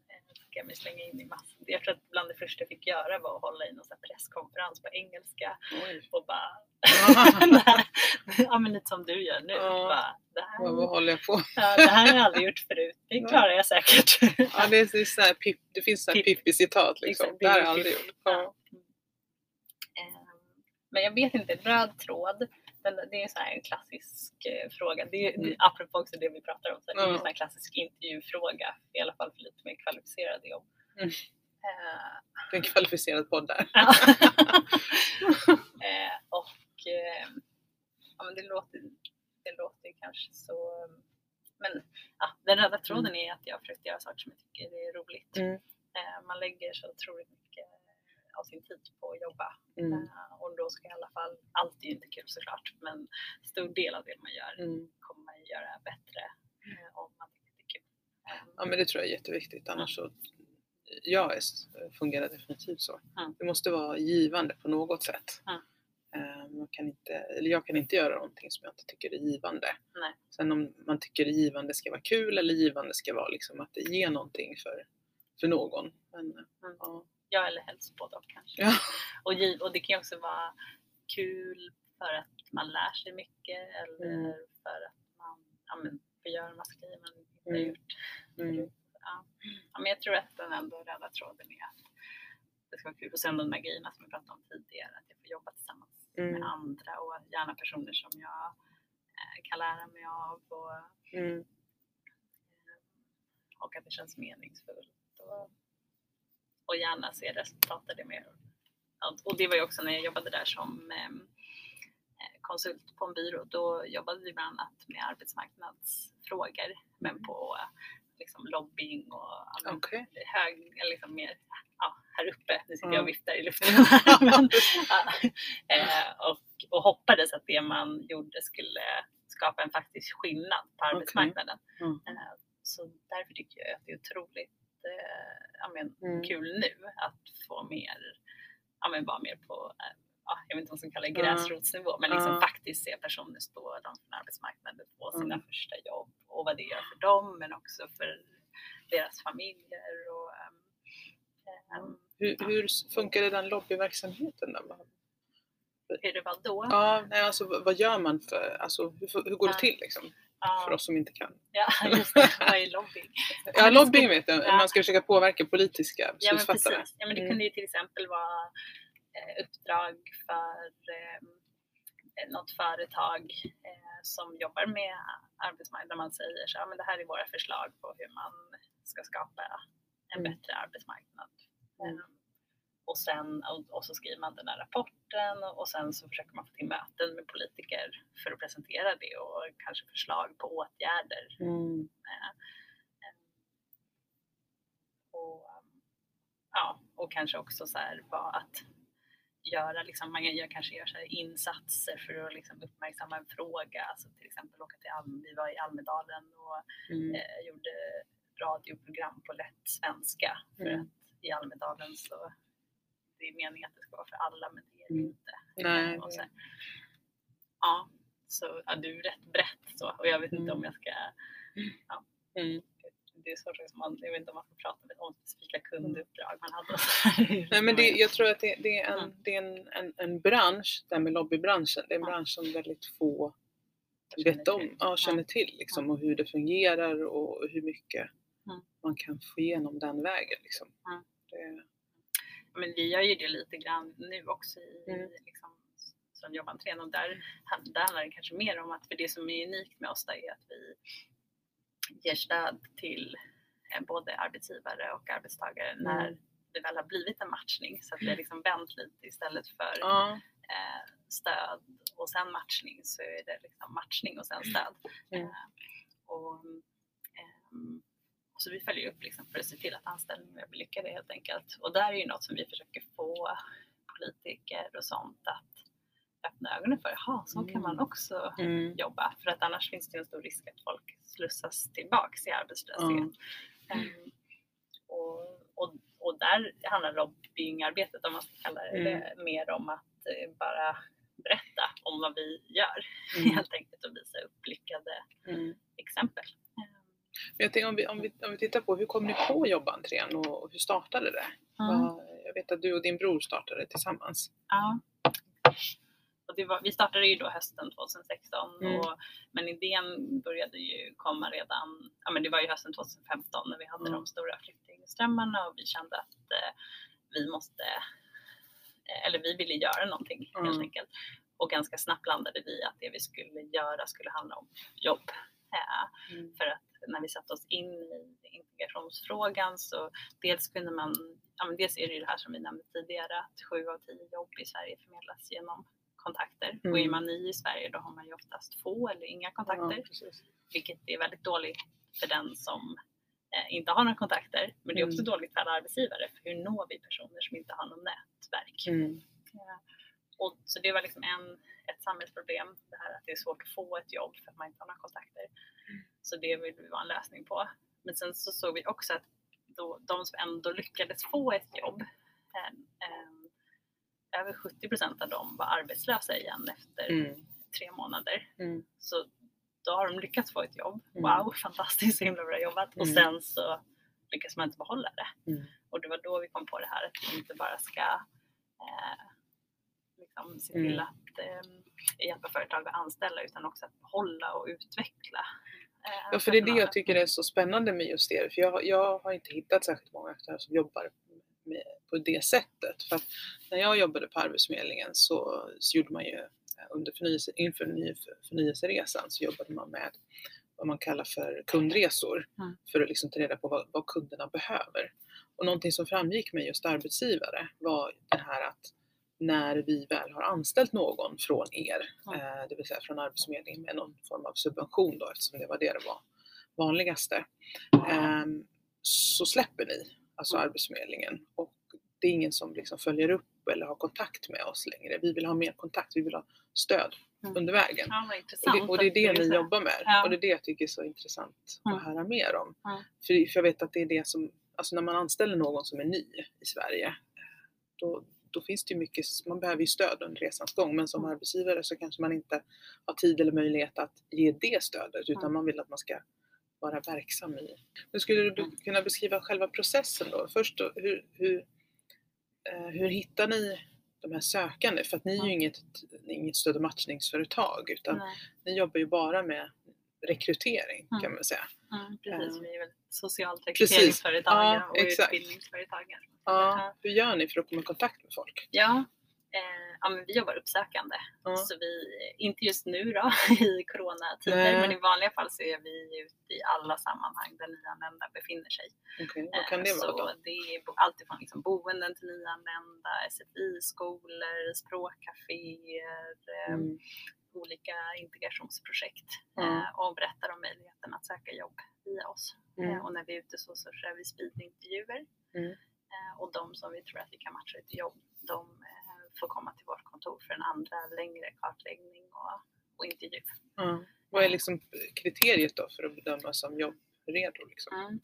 ska jag mig slänga in i massor. Jag tror att bland det första jag fick göra var att hålla i någon presskonferens på engelska Oj. och bara Ja. men lite som du gör nu. Ja. Bara, det, här, Vad, vad håller jag på ja, det här har jag aldrig gjort förut. Det klarar jag säkert. Ja, det, är, det, är så här, pip, det finns så här Pip. Pippi-citat liksom. Exakt, Det har jag aldrig gjort. Ja. Ehm, Men jag vet inte, röd tråd, den, det är så en klassisk eh, fråga. Det är, Mm. apropå också det vi pratar om, så det är en sån klassisk intervjufråga, i alla fall för lite mer kvalificerade jobb. Mm. Eh, Det är en kvalificerad podd där. Eh, och eh, ja, men det, låter, det låter kanske så... Men den röda tråden är att jag har försökt göra saker som jag tycker är roligt. Mm. Man lägger så otroligt mycket av sin tid på att jobba. Mm. Eh, och då ska i alla fall, allt är ju inte kul såklart, men stor del av det man gör Mm. kommer man göra bättre eh, om man tycker det är kul. Eh, Ja men det tror jag är jätteviktigt annars så jag fungerar definitivt så. Mm. Det måste vara givande på något sätt. Eh, Man kan inte, eller jag kan inte göra någonting som jag inte tycker är givande. Nej. Sen om man tycker givande ska vara kul eller givande ska vara liksom att det ger någonting för, för någon. Men, Mm. ja. Ja, eller helst och kanske. Ja. Och, och det kan ju också vara kul för att man lär sig mycket eller Mm. för att man ja, men, får göra en massa grejer man inte har Mm. gjort. Mm. Ja. ja, men jag tror att den ändå röda tråden är att det ska vara kul. Och sen de där grejerna som vi pratade om tidigare, att jag får jobba tillsammans Mm. med andra och gärna personer som jag eh, kan lära mig av och, Mm. eh, och att det känns meningsfullt. Och, och gärna se resultat av det med. Ja, Och det var ju också när jag jobbade där som ehm, eh, konsult på en byrå. Då jobbade vi bland annat med arbetsmarknadsfrågor men på eh, liksom lobbying och Okej. hög, liksom mer ja, här uppe. Nu sitter Ja. jag och viftar i luften. Men, ja, eh, och, och hoppades att det man gjorde skulle skapa en faktisk skillnad på arbetsmarknaden. Mm. Eh, så därför tycker jag att det är otroligt men, Mm. kul nu att få mer, ja, men vara mer på eh, Ja, jag vet inte vad man ska kalla det, Ja. gräsrotsnivå, men liksom Ja. faktiskt se personer stå långt från arbetsmarknaden, sina Mm. första jobb och vad det gör för dem, men också för deras familjer. Och, ehm, Hur, hur funkar den lobbyverksamheten då? hur det var då. Ja, nej, alltså, vad- gör man för, alltså, hur, hur går det Ja. till liksom? Ja, För oss som inte kan. ja, just det. Vad är lobbying? Ja, lobbying vet jag. ja. Man ska försöka påverka politiska Ja men beslutsfattare. precis. Ja, men det Mm. kunde ju till exempel vara eh, uppdrag för eh, något företag eh, som jobbar med arbetsmarknad där man säger så "Ja, men det här är våra förslag på hur man ska skapa en Mm. bättre arbetsmarknad. Mm. Eh, och, sen, och, och, så skriver man den här rapporten och, sen så försöker man få till möten med politiker för att presentera det och kanske förslag på åtgärder. Mm. Eh, eh, och, ja, och kanske också så här att göra, liksom, man gör, kanske gör så insatser för att liksom, uppmärksamma en fråga. Alltså, till exempel åka till Alm, vi var i Almedalen och Mm. eh, gjorde radioprogram på lätt svenska. För Mm. att i Almedalen så det är meningen att det ska vara för alla men det är det Mm. inte. Nej, och det- så, ja, så ja, du är rätt brett så och jag vet inte Mm. om jag ska Mm. det är svårt, liksom, man, jag vet inte om man får prata med om specifika Mm. kunduppdrag man hade. Nej, men det, jag tror att det, det är, en, Mm. det är en, en, en bransch, det här med lobbybranschen, det är en Ja. bransch som väldigt få känner vet om, till. ja, känner till liksom, och hur det fungerar och hur mycket Mm. man kan få igenom den vägen. Liksom. Mm. Det, Men vi gör ju det lite grann nu också i Mm. liksom, som jobbentrén och där, där handlar det kanske mer om att, för det som är unikt med oss där är att vi ger stöd till eh, både arbetsgivare och arbetstagare Mm. när det väl har blivit en matchning så att det är liksom vänt lite istället för ja, eh, stöd och sen matchning så är det liksom matchning och sen stöd. Mm. Eh, och, ehm, så vi följer upp liksom för att se till att anställningar blir lyckade helt enkelt. Och där är ju något som vi försöker få politiker och sånt att öppna ögonen för. Jaha, så kan man Mm. också mm, jobba. För att annars finns det en stor risk att folk slussas tillbaks i arbetslöshet. Ehm, och, och, och där handlar lobbyingarbetet, om man ska kalla det, Mm. det mer om att eh, bara berätta om vad vi gör mm, helt enkelt och visa upp lyckade mm. exempel. Jag tänker, om, vi, om, vi, om vi tittar på hur kom ni på jobbentrén och hur startade det? Vad- Jag vet att du och din bror startade tillsammans. Ja. Var, vi startade ju då hösten 2016 Mm. och, men idén började ju komma redan, ja men det var ju hösten 2015 när vi hade Mm. de stora flyktingströmmarna och vi kände att eh, vi måste, eh, eller vi ville göra någonting helt Mm. enkelt. Och ganska snabbt landade vi att det vi skulle göra skulle handla om jobb. Eh, Mm. för att när vi satte oss in i integrationsfrågan så dels kunde man, ja men dels är det ju det här som vi nämnde tidigare att sju av tio jobb i Sverige förmedlas genom kontakter. Och är Mm. man ny i Sverige då har man ju oftast få eller inga kontakter. Ja. Vilket är väldigt dåligt för den som eh, inte har några kontakter. Men det är också Mm. dåligt för alla arbetsgivare. För hur når vi personer som inte har något nätverk? Mm. Ja. Och, så det var liksom en, ett samhällsproblem, det här att det är svårt att få ett jobb för att man inte har några kontakter. Så det vill vi vara en lösning på. Men sen så såg vi också att då, de som ändå lyckades få ett jobb, eh, eh, över 70 procent av dem var arbetslösa igen efter Mm. tre månader. Mm. Så då har de lyckats få ett jobb. Mm. Wow, fantastiskt, så himla bra jobbat. Och Mm. sen så lyckas man inte behålla det. Mm. Och det var då vi kom på det här att vi inte bara ska eh, liksom se till Mm. att eh, hjälpa företag att anställa utan också att behålla och utveckla. eh, Ja, för det är det jag tycker är så spännande med just det. För jag, jag har inte hittat särskilt många aktörer som jobbar med, på det sättet. För när jag jobbade på Arbetsförmedlingen så, så gjorde man ju eh, under förnyelse, inför förny, förnyelseresan så jobbade man med vad man kallar för kundresor Mm. för att liksom ta reda på vad, vad kunderna behöver. Och någonting som framgick med just arbetsgivare var det här att när vi väl har anställt någon från er, Mm. eh, det vill säga från Arbetsförmedlingen med någon form av subvention då eftersom det var det det var vanligaste, ehm, så släpper ni, alltså Mm. Arbetsförmedlingen. Och det är ingen som liksom följer upp eller har kontakt med oss längre. Vi vill ha mer kontakt, vi vill ha stöd Mm. under vägen. Ja, Och det, och det är det ni jobbar med. Ja. Och det är det jag tycker är så intressant Mm. att höra mer om. Mm. För, för jag vet att det är det som, alltså när man anställer någon som är ny i Sverige, då, då finns det mycket, man behöver ju stöd under resans gång. Men som Mm. arbetsgivare så kanske man inte har tid eller möjlighet att ge det stödet utan Mm. man vill att man ska vara verksam i. Men skulle du Mm. kunna beskriva själva processen då? Först då, hur, hur, eh, hur hittar ni de här sökande? För att ni är ju inget, inget stöd och matchningsföretag utan Nej. ni jobbar ju bara med rekrytering Mm. kan man säga. Mm, precis, Eh, vi är väl socialt rekryteringsföretag Ja, och exakt. utbildningsföretag. Ja, hur gör ni för att komma i kontakt med folk? Ja, Eh, ja, men vi jobbar uppsökande. Ja. Så vi, inte just nu då i coronatider, men i vanliga fall så är vi ute i alla sammanhang där nyanlända befinner sig. Okej, Vad Eh, kan det vara då? det är bo- allt ifrån liksom boenden till nyanlända, SFI-skolor, språkcaféer, eh, Mm. Olika integrationsprojekt eh, och berättar om möjligheten att söka jobb via oss. Mm. Eh, och när vi är ute så, så kör vi speedintervjuer Mm. eh, och de som vi tror att vi kan matcha till jobb, de får komma till vårt kontor för en andra längre kartläggning och, och intervju. Vad är liksom kriteriet då för att bedömas som jobbredo? Liksom? Mm.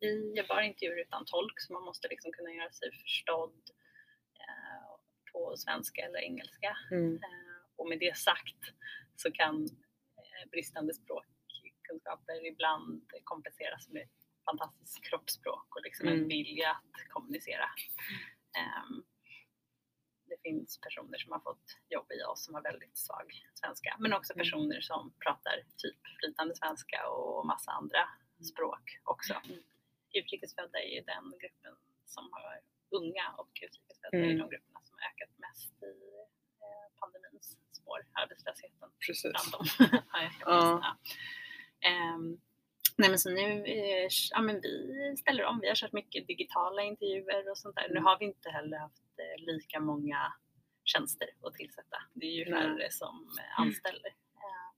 Vi gör bara intervjuer utan tolk så man måste liksom kunna göra sig förstådd på svenska eller engelska. Mm. Och med det sagt så kan eh, bristande språkkunskaper ibland kompenseras med fantastiskt kroppsspråk och liksom en Mm. vilja att kommunicera. Ehm, det finns personer som har fått jobb i oss som har väldigt svag svenska, men också Mm. personer som pratar typ flytande svenska och massa andra språk också. Utrikesfödda är ju den gruppen som har unga och utrikesfödda är Mm. de grupperna som har ökat mest i eh, pandemins spår, arbetslösheten Precis. bland dem. Ja. Ehm, nej men så nu, ja men vi ställer om, vi har kört mycket digitala intervjuer och sånt där. Nu Mm. har vi inte heller haft eh, lika många tjänster att tillsätta. Det är ju färre som eh, anställer. Eh,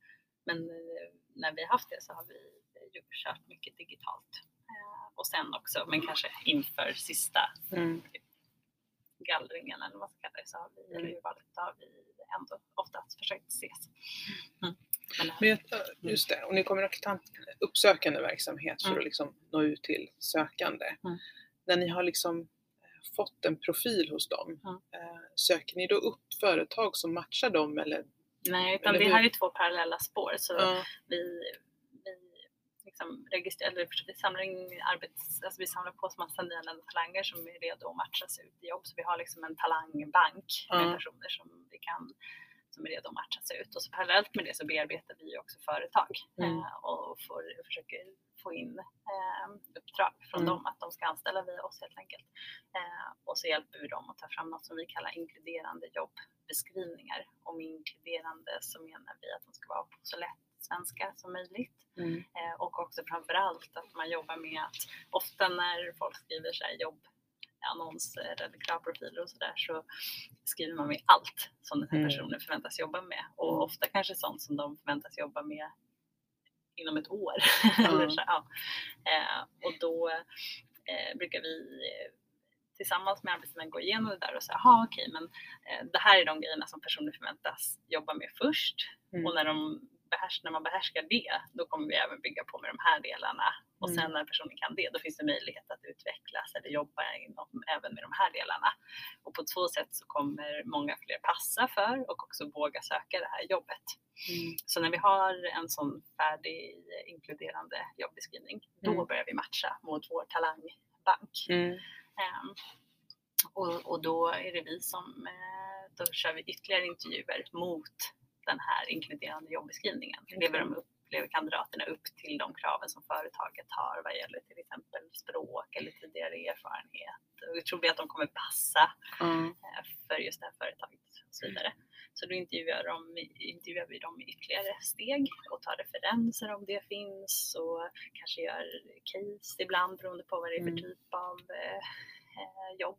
men eh, när vi har haft det så har vi ju kört mycket digitalt. Eh, och sen också, men kanske inför sista Mm. Gallringen eller vad man ska kalla det, så har vi, Mm. urvalet, har vi ändå oftast försökt ses. Mm. Men, Men jag, just det, och ni kommer att en uppsökande verksamhet för Mm. att liksom nå ut till sökande. Mm. När ni har liksom eh, fått en profil hos dem, Mm. eh, söker ni då upp företag som matchar dem eller? nej, utan eller hur? här är två parallella spår. Så vi, vi, liksom registrerar, eller vi samlar in arbets, alltså vi samlar på oss massa nyanlända talanger som är redo att matchas ut i jobb. Så vi har liksom en talangbank med Ja. personer som vi kan som är redo att matchas ut. Och så parallellt med det så bearbetar vi också företag Mm. eh, och får, försöker få in eh, uppdrag från Mm. dem att de ska anställa via oss helt enkelt. Eh, och så hjälper vi dem att ta fram något som vi kallar inkluderande jobbeskrivningar. Och med inkluderande så menar vi att de ska vara på så lätt svenska som möjligt. Mm. Eh, och också framförallt att man jobbar med att ofta när folk skriver så här jobbannonser eller kravprofiler och sådär så skriver man med allt som den här Mm. personen förväntas jobba med. Och ofta kanske sånt som de förväntas jobba med inom ett år. eller så, ja. eh, och då eh, brukar vi tillsammans med arbetsgivaren gå igenom det där och säga, jaha okej men eh, det här är de grejerna som personer förväntas jobba med först. Mm. Och när, de behärs, när man behärskar det, då kommer vi även bygga på med de här delarna. Och sen Mm. när personen kan det, då finns det möjlighet att utvecklas eller jobba inom, även med de här delarna. Och på två sätt så kommer många fler passa för och också våga söka det här jobbet. Mm. Så när vi har en sån färdig inkluderande jobbeskrivning, då Mm. börjar vi matcha mot vår talangbank. Mm. Ehm, och, och då är det vi som, eh, då kör vi ytterligare intervjuer mot den här inkluderande jobbeskrivningen. Lever, de upp, lever kandidaterna upp till de kraven som företaget har vad gäller till exempel språk eller tidigare erfarenhet? Och tror vi att de kommer passa eh, för just det här företaget och så vidare. Så då intervjuar, de, intervjuar vi dem i ytterligare steg och tar referenser om det finns och kanske gör case ibland beroende på vad det är för Mm. typ av eh, eh, jobb.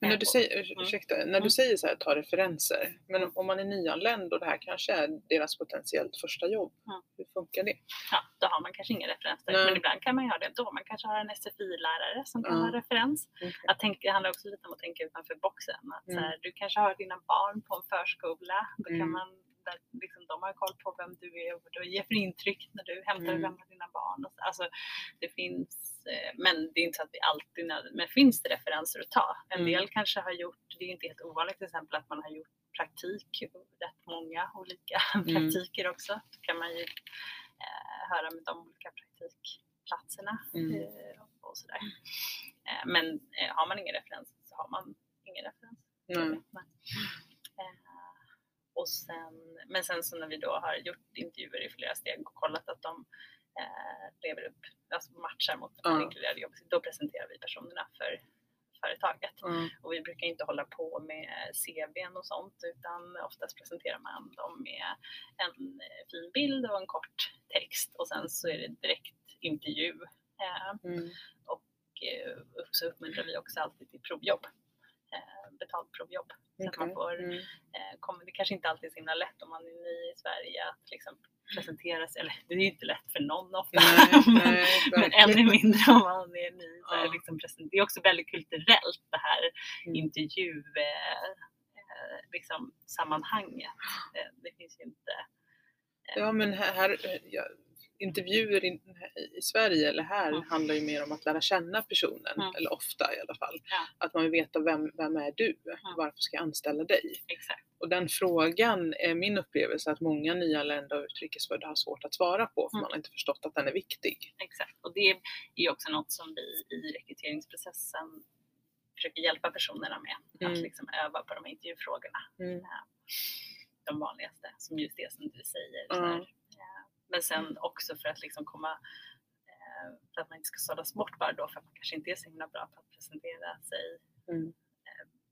Men när Eh, du och- säger, Mm. ursäkta, när Mm. du säger så här, ta referenser, men om- om man är nyanländ och det här kanske är deras potentiellt första jobb, Mm. hur funkar det? Ja, då har man kanske inga referenser, Nej. men ibland kan man göra det då. Man kanske har en SFI-lärare som kan Ja. ha referens. Okej. Att tänka, det handlar också lite om att tänka utanför boxen. Att, så Mm. här, du kanske har dina barn på en förskola. Då kan Mm. man, där, liksom, de har koll på vem du är och vad du ger för intryck när du hämtar och Mm. lämnar dina barn. Och så. Alltså, det finns, eh, men det är inte så att vi alltid, men finns det referenser att ta? En Mm. del kanske har gjort, det är inte helt ovanligt till exempel att man har gjort praktik, rätt många olika Mm. praktiker också. Då kan man ju eh, höra med de olika praktikplatserna Mm. eh, och sådär. Eh, men har man ingen referens så har man ingen referens. Nej. Och sen, men sen så när vi då har gjort intervjuer i flera steg och kollat att de eh, lever upp, alltså matchar mot Ja. inkluderade jobbet, då presenterar vi personerna för, företaget. Mm. Och vi brukar inte hålla på med CVn och sånt utan oftast presenterar man dem med en eh, fin bild och en kort text och sen så är det direkt intervju. Eh, Mm. och eh, så uppmuntrar vi också alltid till provjobb. Eh, betalt provjobb. Så man får, Mm. eh, kommer, det kanske inte alltid är så himla lätt om man är ny i Sverige att liksom presentera sig, eller det är ju inte lätt för någon ofta. Nej, men, nej, men ännu mindre om man är ny. Så Ja. liksom det är också väldigt kulturellt det här Mm. intervju eh, eh, liksom, sammanhanget. Eh, det finns ju inte Ja men här, här ja, intervjuer i, i Sverige eller här Mm. handlar ju mer om att lära känna personen, Mm. eller ofta i alla fall. Ja. Att man vill veta vem, vem är du? Varför ska jag anställa dig? exakt. Och den frågan är min upplevelse att många nyanlända och utrikesfödda har svårt att svara på för Mm. man har inte förstått att den är viktig. Exakt, och det är också något som vi i rekryteringsprocessen försöker hjälpa personerna med. Att Mm. liksom öva på de här intervjufrågorna. Mm. De vanligaste, som just det som du säger. Ja. Så här. Eh, Men sen också för att liksom komma eh, för att man inte ska sållas bort bara då för att man kanske inte är så himla bra på att presentera sig Mm.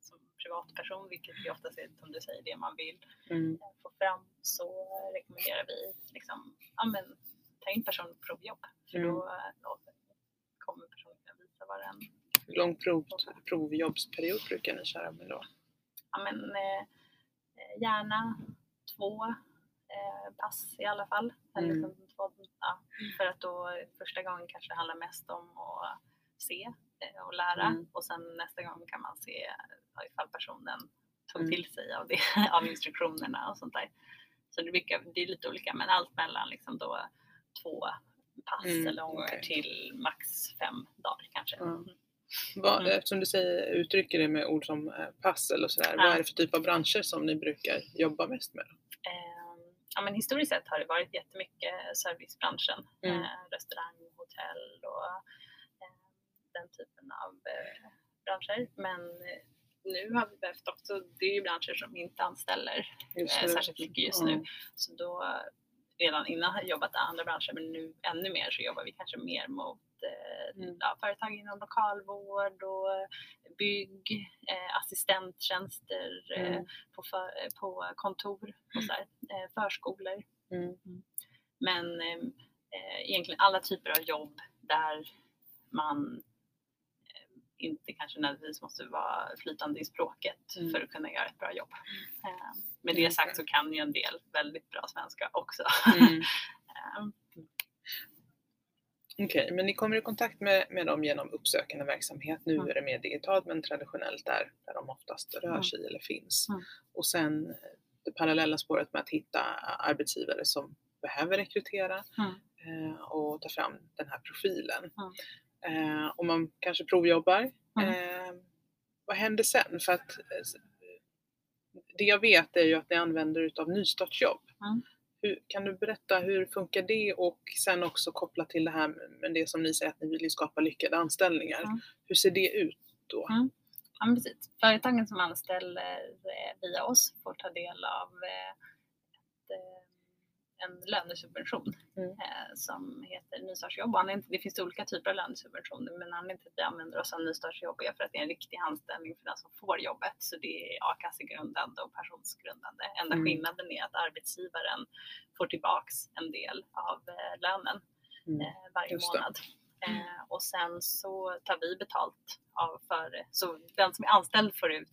som privatperson, vilket ju oftast är som du säger det man vill Mm. eh, få fram, så rekommenderar vi liksom, ja men ta in personen på provjobb. För Mm. då, eh, då kommer personen kunna visa vad den, Hur lång prov, provjobbsperiod brukar ni köra med då? ja men eh, eh, gärna två eh, pass i alla fall. Eller Mm. liksom två, ja, för att då första gången kanske det handlar mest om att se eh, och lära Mm. och sen nästa gång kan man se ifall personen tog Mm. till sig av, det, av instruktionerna och sånt där. Så det, brukar, det är lite olika men allt mellan liksom då två pass Mm, eller okej. till max fem dagar kanske. Vad, Mm. Eftersom du säger, uttrycker det med ord som eh, pass och sådär, Ja. vad är det för typ av branscher som ni brukar jobba mest med? Eh, ja, men historiskt sett har det varit jättemycket servicebranschen. Mm. Eh, restaurang, hotell och eh, den typen av eh, branscher. Men nu har vi behövt också, det är ju branscher som inte anställer särskilt mycket just Ja. nu. Så då, redan innan har jag jobbat i andra branscher men nu ännu mer så jobbar vi kanske mer mot Mm. ja, företag inom lokalvård och bygg, eh, assistenttjänster eh, Mm. på, för, eh, på kontor och så här, förskolor. Mm. Men eh, eh, egentligen alla typer av jobb där man inte kanske nödvändigtvis måste vara flytande i språket Mm. för att kunna göra ett bra jobb. Eh, med det Mm. sagt så kan ju en del väldigt bra svenska också. Okej, men ni kommer i kontakt med, med dem genom uppsökande verksamhet. Nu Mm. är det mer digitalt men traditionellt där, där de oftast rör Mm. sig eller finns. Mm. Och sen eh, det parallella spåret med att hitta arbetsgivare som behöver rekrytera eh, och ta fram den här profilen. Eh, och man kanske provjobbar. Eh, vad händer sen? För att eh, det jag vet är ju att ni använder utav nystartsjobb. Hur, kan du berätta hur funkar det och sen också koppla till det här med- det som ni säger att ni vill skapa lyckade anställningar. Mm. Hur ser det ut då? Mm. Ja, precis. Företagen som anställer eh, via oss får ta del av eh, en lönesubvention Mm. eh, som heter nystartsjobb. Det finns olika typer av lönesubventioner men anledningen till att vi använder oss av nystartsjobb är för att det är en riktig anställning för den som får jobbet. Så det är a-kassegrundande och pensionsgrundande. Enda Mm. skillnaden är att arbetsgivaren får tillbaks en del av eh, lönen Mm. eh, varje Just det. månad. Eh, och sen så tar vi betalt av för så den som är anställd får ut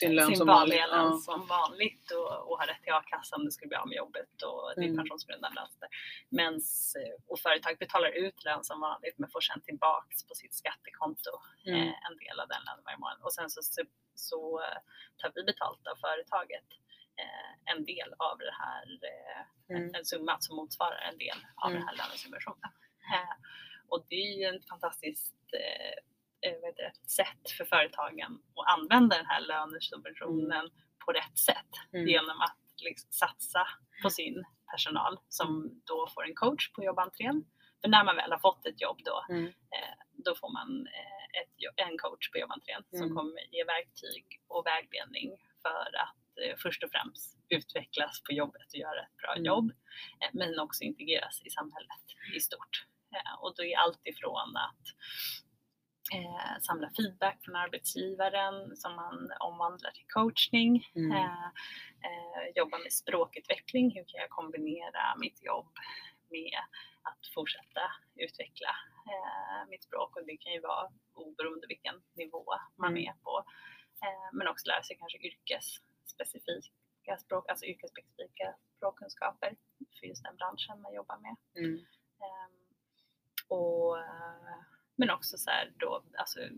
Sin lön sin som vanligt. Ja. som vanligt och, och har rätt till a-kassa om det skulle bli av med jobbet och är Mm. pensionsgrundande lön. Mens, och företag betalar ut lön som vanligt men får sen tillbaks på sitt skattekonto Mm. eh, en del av den lönen varje månad. Och sen så, så, så eh, tar vi betalt av företaget eh, en del av det här eh, Mm. en summa som motsvarar en del av Mm. den här lönesubventionen. Eh, och det är ju ett fantastiskt eh, det, sätt för företagen att använda den här lönesubventionen på rätt sätt Mm. genom att liksom satsa på sin personal som då får en coach på jobbentrén. För när man väl har fått ett jobb då, Mm. eh, då får man eh, ett, en coach på jobbentrén Mm. som kommer ge verktyg och vägledning för att eh, först och främst utvecklas på jobbet och göra ett bra Mm. jobb, eh, men också integreras i samhället i stort. Eh, och då är allt ifrån att eh, samla feedback från arbetsgivaren som man omvandlar till coachning. Mm. Eh, eh, jobba med språkutveckling, hur kan jag kombinera mitt jobb med att fortsätta utveckla eh, mitt språk och det kan ju vara oberoende vilken nivå man Mm. är på. Eh, men också lära sig kanske yrkesspecifika språk, alltså yrkesspecifika språkkunskaper för just den branschen man jobbar med. Mm. Ehm, och, eh, men också så här då, alltså, eh,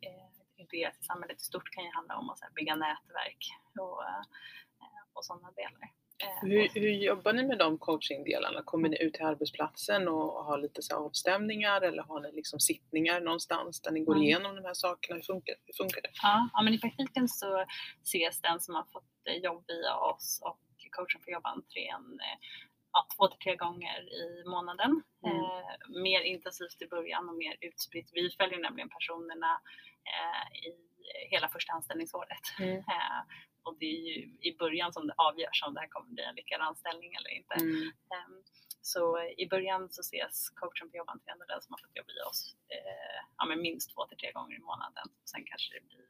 eh, integreras i samhället i stort kan ju handla om att här, bygga nätverk och, eh, och sådana delar. Hur, hur jobbar ni med de coachingdelarna? Kommer ni ut till arbetsplatsen och har lite så avstämningar eller har ni liksom sittningar någonstans där ni går Mm. igenom de här sakerna? Hur funkar, hur funkar det? Ja, ja, men i praktiken så ses den som har fått jobb via oss och coachen får jobba entrén två till tre gånger i månaden. Mm. Eh, mer intensivt i början och mer utspritt. Vi följer nämligen personerna eh, i hela första anställningsåret. Mm. Eh, och det är ju i början som det avgörs om det här kommer bli en lyckad anställning eller inte. Mm. Ehm, Så i början så ses coachen på jobbantrén och den som har fått jobb i oss eh, ja, men minst två till tre gånger i månaden. Sen kanske det blir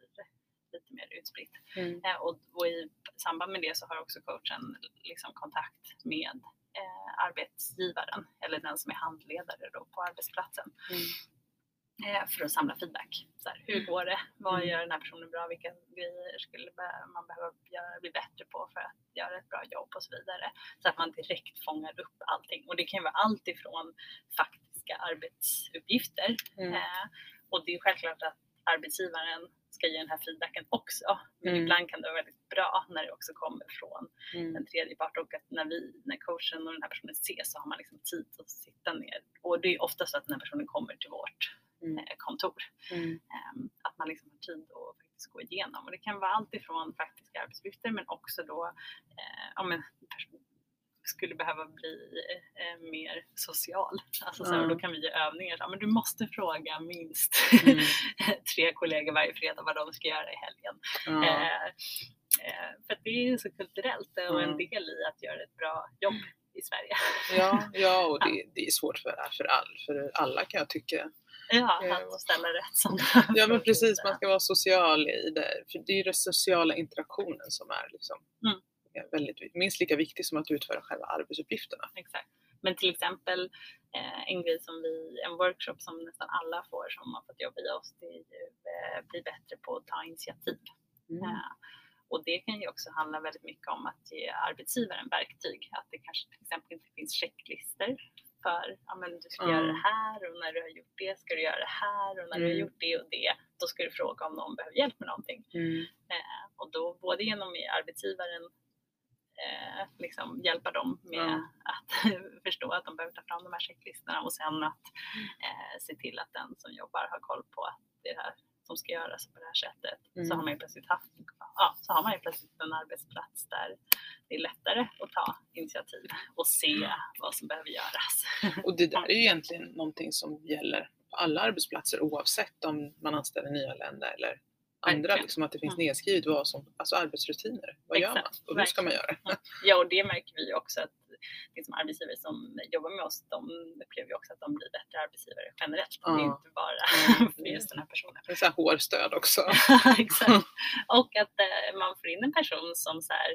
lite mer utspritt. Mm. Eh, och, och i samband med det så har också coachen liksom kontakt med eh, arbetsgivaren eller den som är handledare då på arbetsplatsen Mm. eh, för att samla feedback. Så här, hur går det? Vad Mm. gör den här personen bra? Vilka grejer skulle man behöva göra, bli bättre på för att göra ett bra jobb och så vidare. Så att man direkt fångar upp allting. Och det kan vara allt ifrån faktiska arbetsuppgifter Mm. eh, och det är självklart att arbetsgivaren ska ge den här feedbacken också. Men Mm. ibland kan det vara väldigt bra när det också kommer från Mm. en tredje part och att när vi, när coachen och den här personen ses så har man liksom tid att sitta ner. Och det är ofta så att den här personen kommer till vårt Mm. eh, kontor. Mm. Ehm, att man liksom har tid att faktiskt gå igenom. Och det kan vara allt ifrån faktiska arbetsuppgifter men också då eh, ja, men, skulle behöva bli eh, mer social. Alltså, så, här, då kan vi ge övningar. Ja, men du måste fråga minst Mm. tre kollegor varje fredag vad de ska göra i helgen. Ja. Eh, eh, för det är ju så kulturellt och en Mm. del i att göra ett bra jobb i Sverige. Ja, ja, och det, det är svårt för, för, all, för alla kan jag tycka. Ja, Ja. att ställa rätt sådana Ja men precis, man ska vara social i det. För det är ju den sociala interaktionen som är liksom Mm. Är väldigt, minst lika viktig som att utföra själva arbetsuppgifterna. Exakt. Men till exempel eh, en grej som vi, en workshop som nästan alla får som har fått jobba i oss, det är ju eh, bli bättre på att ta initiativ. Mm. Eh, och det kan ju också handla väldigt mycket om att ge arbetsgivaren verktyg. Att det kanske till exempel inte finns checklister för ja, men du ska Mm. göra det här och när du har gjort det ska du göra det här och när du har Mm. gjort det och det då ska du fråga om någon behöver hjälp med någonting. Mm. Eh, och då både genom arbetsgivaren eh, liksom hjälpa dem med Ja. att förstå att de behöver ta fram de här checklistorna och sen att eh, se till att den som jobbar har koll på att det är det här som ska göras på det här sättet. Mm. Så har man ju plötsligt haft, ja, så har man ju plötsligt en arbetsplats där det är lättare att ta initiativ och se vad som behöver göras. Och det där är ju egentligen någonting som gäller på alla arbetsplatser oavsett om man anställer nyanlända eller andra. Liksom att det finns Mm. nedskrivet vad som, alltså arbetsrutiner. Vad gör man Exakt, och hur ska man göra? Ja, och det märker vi också att liksom arbetsgivare som jobbar med oss, de upplever ju också att de blir bättre arbetsgivare generellt. Det är inte bara Mm. för just den här personen. Det är så här hårstöd också. Exakt. Och att eh, man får in en person som så här,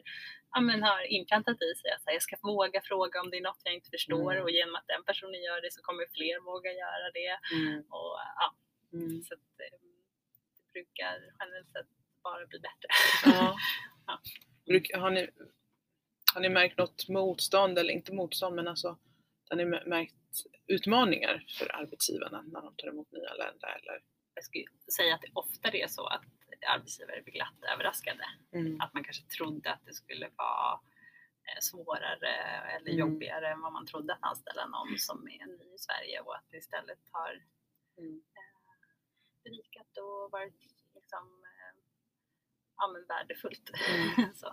ja, men har inplantat i sig att jag ska våga fråga om det är något jag inte förstår Mm. och genom att den personen gör det så kommer fler våga göra det. Mm. Och, ja, Mm. så att, eh, brukar generellt sett bara bli bättre. Ja. Ja. Har, ni, har ni märkt något motstånd, eller inte motstånd, men alltså har ni märkt utmaningar för arbetsgivarna när de tar emot nyanlända? Eller? Jag skulle säga att det oftare är så att arbetsgivare blir glatt överraskade. Mm. Att man kanske trodde att det skulle vara eh, svårare eller Mm. jobbigare än vad man trodde att anställa någon som är ny i Sverige och att det istället har Mm. Berikat och varit liksom, eh, ja, men värdefullt. Mm. så.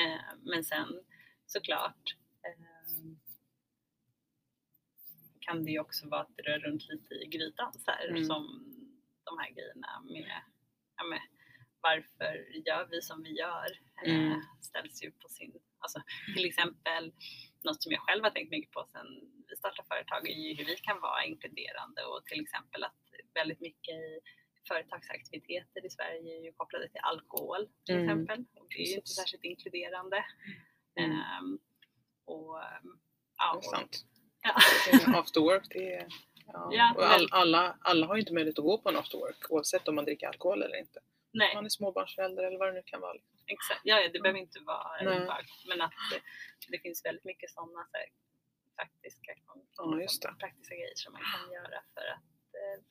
Eh, men sen såklart eh, kan det ju också vara att det rör runt lite i grytan så här, Mm. som de här grejerna med, ja, med varför gör vi som vi gör eh, Mm. ställs ju på sin, alltså till exempel något som jag själv har tänkt mycket på sen vi startade företag är ju hur vi kan vara inkluderande och till exempel att väldigt mycket i företagsaktiviteter i Sverige är ju kopplade till alkohol till Mm. exempel. Och det är ju inte särskilt inkluderande. Mm. Ehm, och, ja, Det är sant. ja. After work, det är... Ja. Ja, all, alla, alla har ju inte möjlighet att gå på en after work oavsett om man dricker alkohol eller inte. Nej, Man är småbarnsförälder eller vad det nu kan vara. exakt. Ja, det behöver inte vara en bag, men att det, det finns väldigt mycket sådana så här, faktiska, Ja, praktiska grejer som man kan göra för att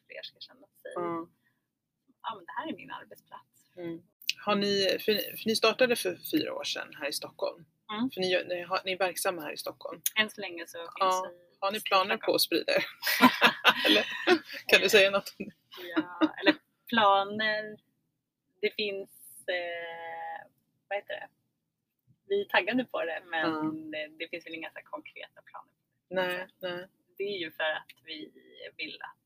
fler ska känna sig, Ja. ja men det här är min arbetsplats. Mm. Har ni, för, för ni startade för fyra år sedan här i Stockholm. Mm. För ni, ni, har, ni är verksamma här i Stockholm. Än så länge så finns Ja. vi Har ni planer Stockholm. på att sprida er? eller kan du säga något? om det? Ja, eller planer. Det finns, eh, vad heter det? Vi är taggade på det men Ja. det, det finns väl inga så konkreta planer. Nej, nej. Det är ju för att vi vill att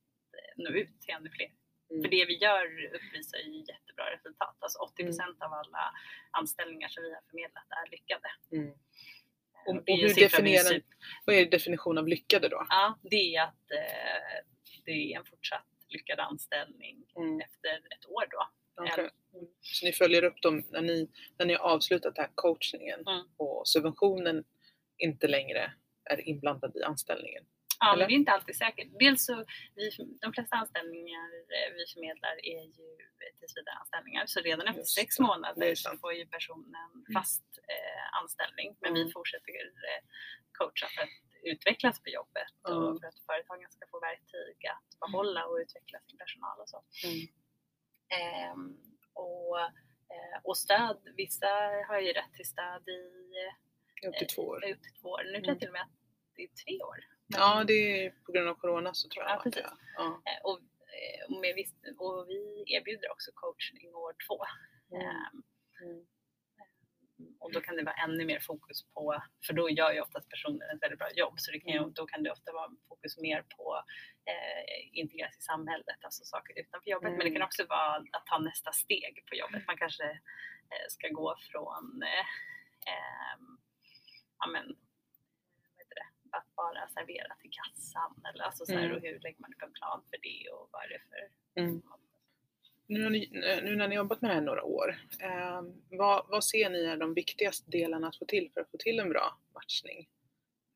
nå ut till ännu fler. Mm. För det vi gör uppvisar ju jättebra resultat. Alltså 80 av alla anställningar som vi har förmedlat är lyckade. Mm. Eh, Och, och hur definierar, vad är definition av lyckade då? Ja, det är att eh, det är en fortsatt lyckad anställning Mm. efter ett år då. okej. Så ni följer upp dem när ni, när ni har avslutat den här coachningen Mm. och subventionen inte längre är inblandad i anställningen? Ja, Eller? men det är inte alltid säkert. Dels så, vi, de flesta anställningar eh, vi förmedlar är ju tillsvidareanställningar. Så redan efter Just sex månader så får ju personen Mm. fast eh, anställning. Men Mm. vi fortsätter eh, coacha för att utvecklas på jobbet Mm. och för att företagen ska få verktyg att behålla och utveckla sin personal och så. Mm. Ehm, och, eh, och stöd, vissa har ju rätt till stöd i Upp till två år. upp till två år. Nu tror Mm. jag till och med att det är tre år. Ja, det är på grund av Corona så tror jag. Ja, precis. Ja. Eh, Och, eh, och, med viss, och vi erbjuder också coachning år två. Mm. Ehm, Mm. Och då kan det vara ännu mer fokus på, för då gör ju oftast personen ett väldigt bra jobb, så det kan ju, Mm. då kan det ofta vara fokus mer på eh, integreras i samhället, alltså saker utanför jobbet. Men det Mm. kan också vara att ta nästa steg på jobbet. Man kanske eh, ska gå från eh, ehm, ja, men, att bara servera till kassan eller alltså så här, Mm. och hur lägger man upp en plan för det och vad är det för Mm. Nu, nu när ni jobbat med det här några år, eh, vad, vad ser ni är de viktigaste delarna att få till för att få till en bra matchning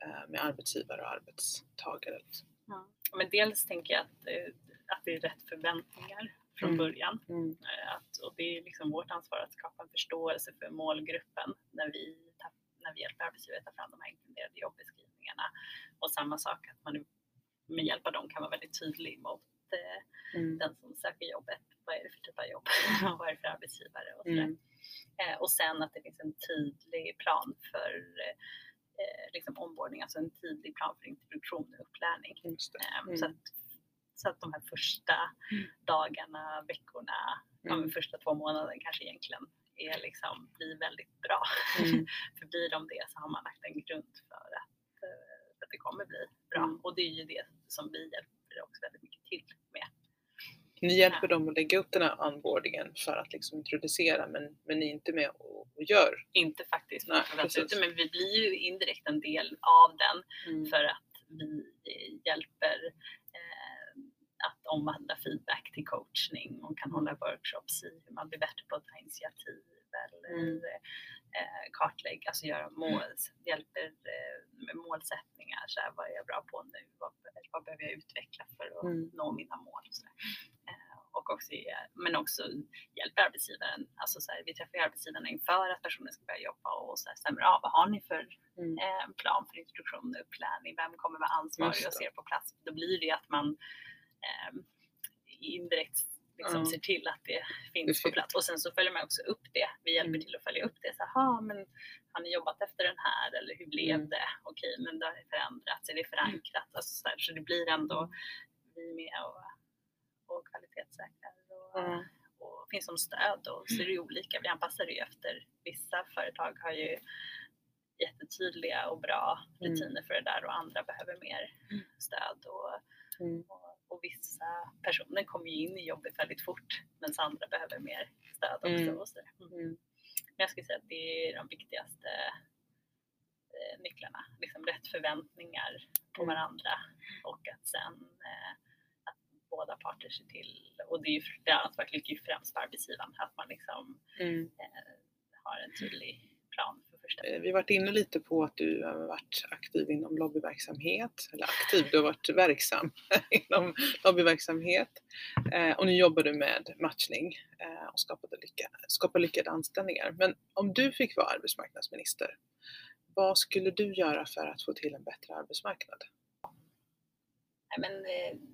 eh, med arbetsgivare och arbetstagare? Ja. Men dels tänker jag att, eh, att det är rätt förväntningar från Mm. början. Mm. Eh, Att, och det är liksom vårt ansvar att skapa en förståelse för målgruppen när vi, när vi hjälper arbetsgivare att ta fram de här inkluderade jobbeskrivningarna. Och samma sak att man med hjälp av dem kan vara väldigt tydlig mot eh, Mm. den som söker jobbet. Vad är det för typ av jobb? Vad är det för arbetsgivare? Och. Mm. Eh, och sen att det finns en tydlig plan för eh, liksom onboarding, alltså en tydlig plan för introduktion och upplärning. Ehm, Mm. Så, att, så att de här första dagarna, veckorna, Mm. första två månaderna kanske egentligen är liksom, blir väldigt bra. Mm. för blir de det så har man lagt en grund för att, att det kommer bli bra. Mm. Och det är ju det som vi hjälper också väldigt mycket till med. Ni hjälper dem att lägga upp den här onboardingen för att liksom introducera men, men ni är inte med och, och gör. Inte faktiskt Nej, ute, men vi blir ju indirekt en del av den Mm. för att vi hjälper eh, att omvandla feedback till coachning och kan hålla workshops i hur man blir bättre på att ta initiativ eller Mm. Eh, kartlägga, alltså göra mål, hjälper eh, med målsättningar. Så här, vad är jag bra på nu? Vad, vad behöver jag utveckla för att Mm. nå mina mål? Så. Eh, och också, ge- men också hjälper arbetsgivaren. Alltså så här, vi träffar ju arbetsgivarna inför att personen ska börja jobba och så här, stämmer av vad har ni för Mm. eh, plan för introduktion och upplärning. Vem kommer vara ansvarig och ser på plats? Då blir det ju att man eh, indirekt liksom Ja. ser till att det finns på plats. Och sen så följer man också upp det. Vi hjälper Mm. till att följa upp det. Så, aha, men har ni jobbat efter den här eller hur blev Mm. det? Okej, men det har förändrats. Är det förankrat? Alltså, så, här, så det blir ändå vi är med och, och kvalitetssäkrar. Och, Mm. och finns som stöd och så är det ju olika. Vi anpassar det ju efter vissa företag har ju jättetydliga och bra Mm. rutiner för det där och andra behöver mer stöd och, Mm. och, och vissa personer kommer ju in i jobbet väldigt fort medan andra behöver mer stöd också. Mm. Och så. Mm. Mm. Men jag skulle säga att det är de viktigaste eh, nycklarna. Liksom rätt förväntningar på Mm. varandra och att sen eh, att båda parter sig till, och det, är ju, det ansvaret ligger ju främst på arbetsgivaren, att man liksom Mm. eh, har en tydlig plan Eh, Vi har varit inne lite på att du har varit aktiv inom lobbyverksamhet, eller aktiv, du har varit verksam inom lobbyverksamhet. Eh, och nu jobbar du med matchning eh, och skapade lycka, skapa lyckade anställningar. Men om du fick vara arbetsmarknadsminister, vad skulle du göra för att få till en bättre arbetsmarknad? Nej, men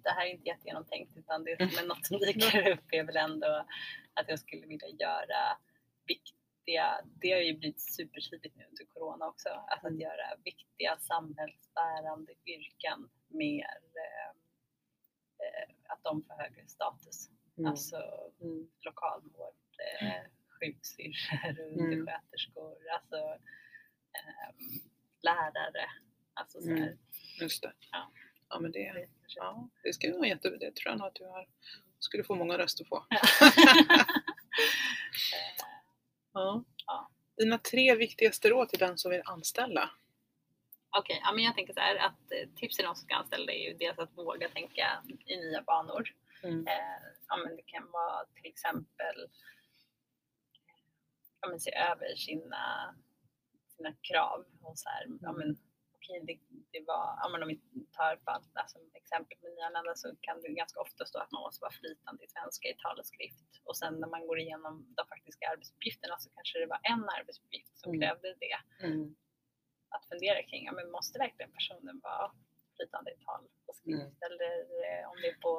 det här är inte jättegenomtänkt utan det som är något som dyker upp är väl ändå att jag skulle vilja göra viktiga, det har ju blivit supertydligt nu under Corona också, att, Mm. att göra viktiga samhällsbärande yrken mer, eh, eh, att de får högre status. Mm. Alltså Mm. lokalvård, eh, sjuksyrror, Mm. undersköterskor, alltså eh, lärare. Alltså så här, Mm. Just det. Ja. Ja, men det, ja, det skulle vara jätte, det tror jag nog att du har, skulle få många röster på. Eh, Ja. Ja. Dina tre viktigaste råd till den som vill anställa? Okej, ja, men jag tänker så här att eh, tips till de som ska anställa är ju dels att våga tänka i nya banor. Mm. Eh, ja, men det kan vara till exempel ja, men se över sina, sina krav och så här, ja, men, okej, det, det var, ja, men om vi tar fall, alltså, exempel med nyanlända så kan det ganska ofta stå att man måste vara flytande i svenska i tal och skrift och sen när man går igenom de faktiska arbetsuppgifterna så kanske det var en arbetsuppgift som Mm. krävde det Mm. att fundera kring, ja, men måste verkligen personen vara flytande i tal och skrift? Mm. Eller eh, om det är på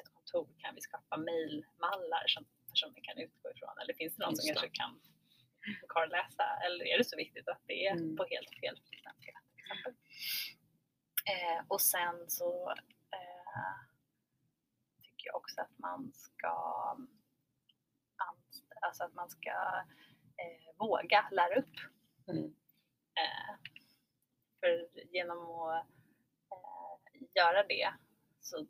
ett kontor, kan vi skapa mejlmallar som personen kan utgå ifrån? Eller finns det någon som kanske kan karläsa? Eller är det så viktigt att det är Mm. på helt fel till exempel? Eh, och sen så eh, tycker jag också att man ska alltså att man ska eh, våga lära upp Mm. Eh, för genom att eh, göra det så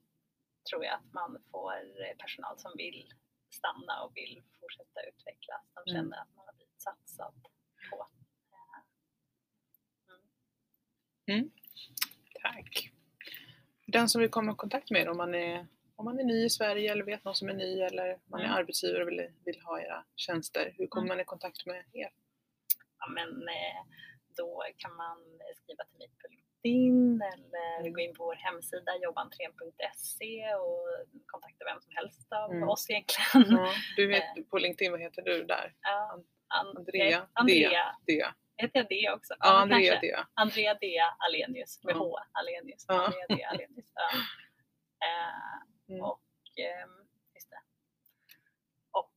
tror jag att man får personal som vill stanna och vill fortsätta utvecklas. De Mm. känner att man har blivit satsad på. Eh, Tack. Den som vill komma i kontakt med er om man är, om man är ny i Sverige eller vet någon som är ny eller man är Mm. arbetsgivare och vill, vill ha era tjänster, hur kommer Mm. man i kontakt med er? ja, men, eh, då kan man skriva till mig på LinkedIn eller Mm. gå in på vår hemsida jobbantrén.se och kontakta vem som helst av Mm. oss egentligen. Ja, du vet, på LinkedIn, vad heter du där? Ja, An- Andrea, Andrea. Dea. Heter jag det också? Ja, Andrea. Dea. Andrea Dea Alenius med Ja. H. Alenius. Ja. Andrea Dea Alenius. Ja. Eh, Mm. och ehm, just det. Och,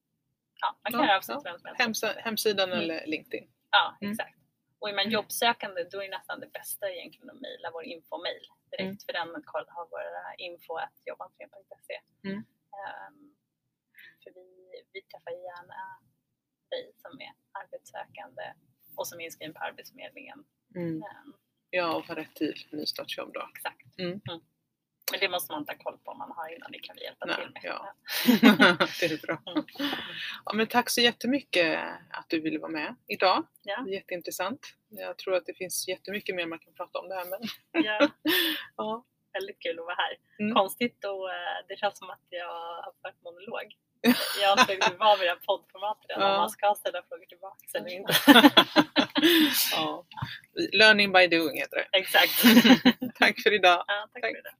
ja, man kan Ja, höra av sig till vem som helst. Hemsa, hemsidan Mm. eller LinkedIn. Ja, Mm. exakt. Och är man jobbsökande då är nästan det bästa egentligen att mejla vår infomail direkt Mm. för den har våra info att jobbantrén.se. Mm. Ehm, för vi, vi träffar gärna dig som är arbetssökande och som är inskriven på Arbetsförmedlingen. Mm. Ehm, Ja, och ha rätt till nystartsjobb då. exakt. Mm. Men det måste man ta koll på om man har innan, det kan vi hjälpa Nej, till med. ja. det är bra. Mm. Ja, men tack så jättemycket att du ville vara med idag. Ja. Det är jätteintressant. Jag tror att det finns jättemycket mer man kan prata om det här men Ja, ja. väldigt kul att vara här. Mm. Konstigt och eh, det känns som att jag har fört monolog. Jag vid det här poddformatet än, om Ja. man ska ställa frågor tillbaka eller inte. ja. Learning by doing heter det. Exakt. Tack för idag. Ja, tack Tack. för det.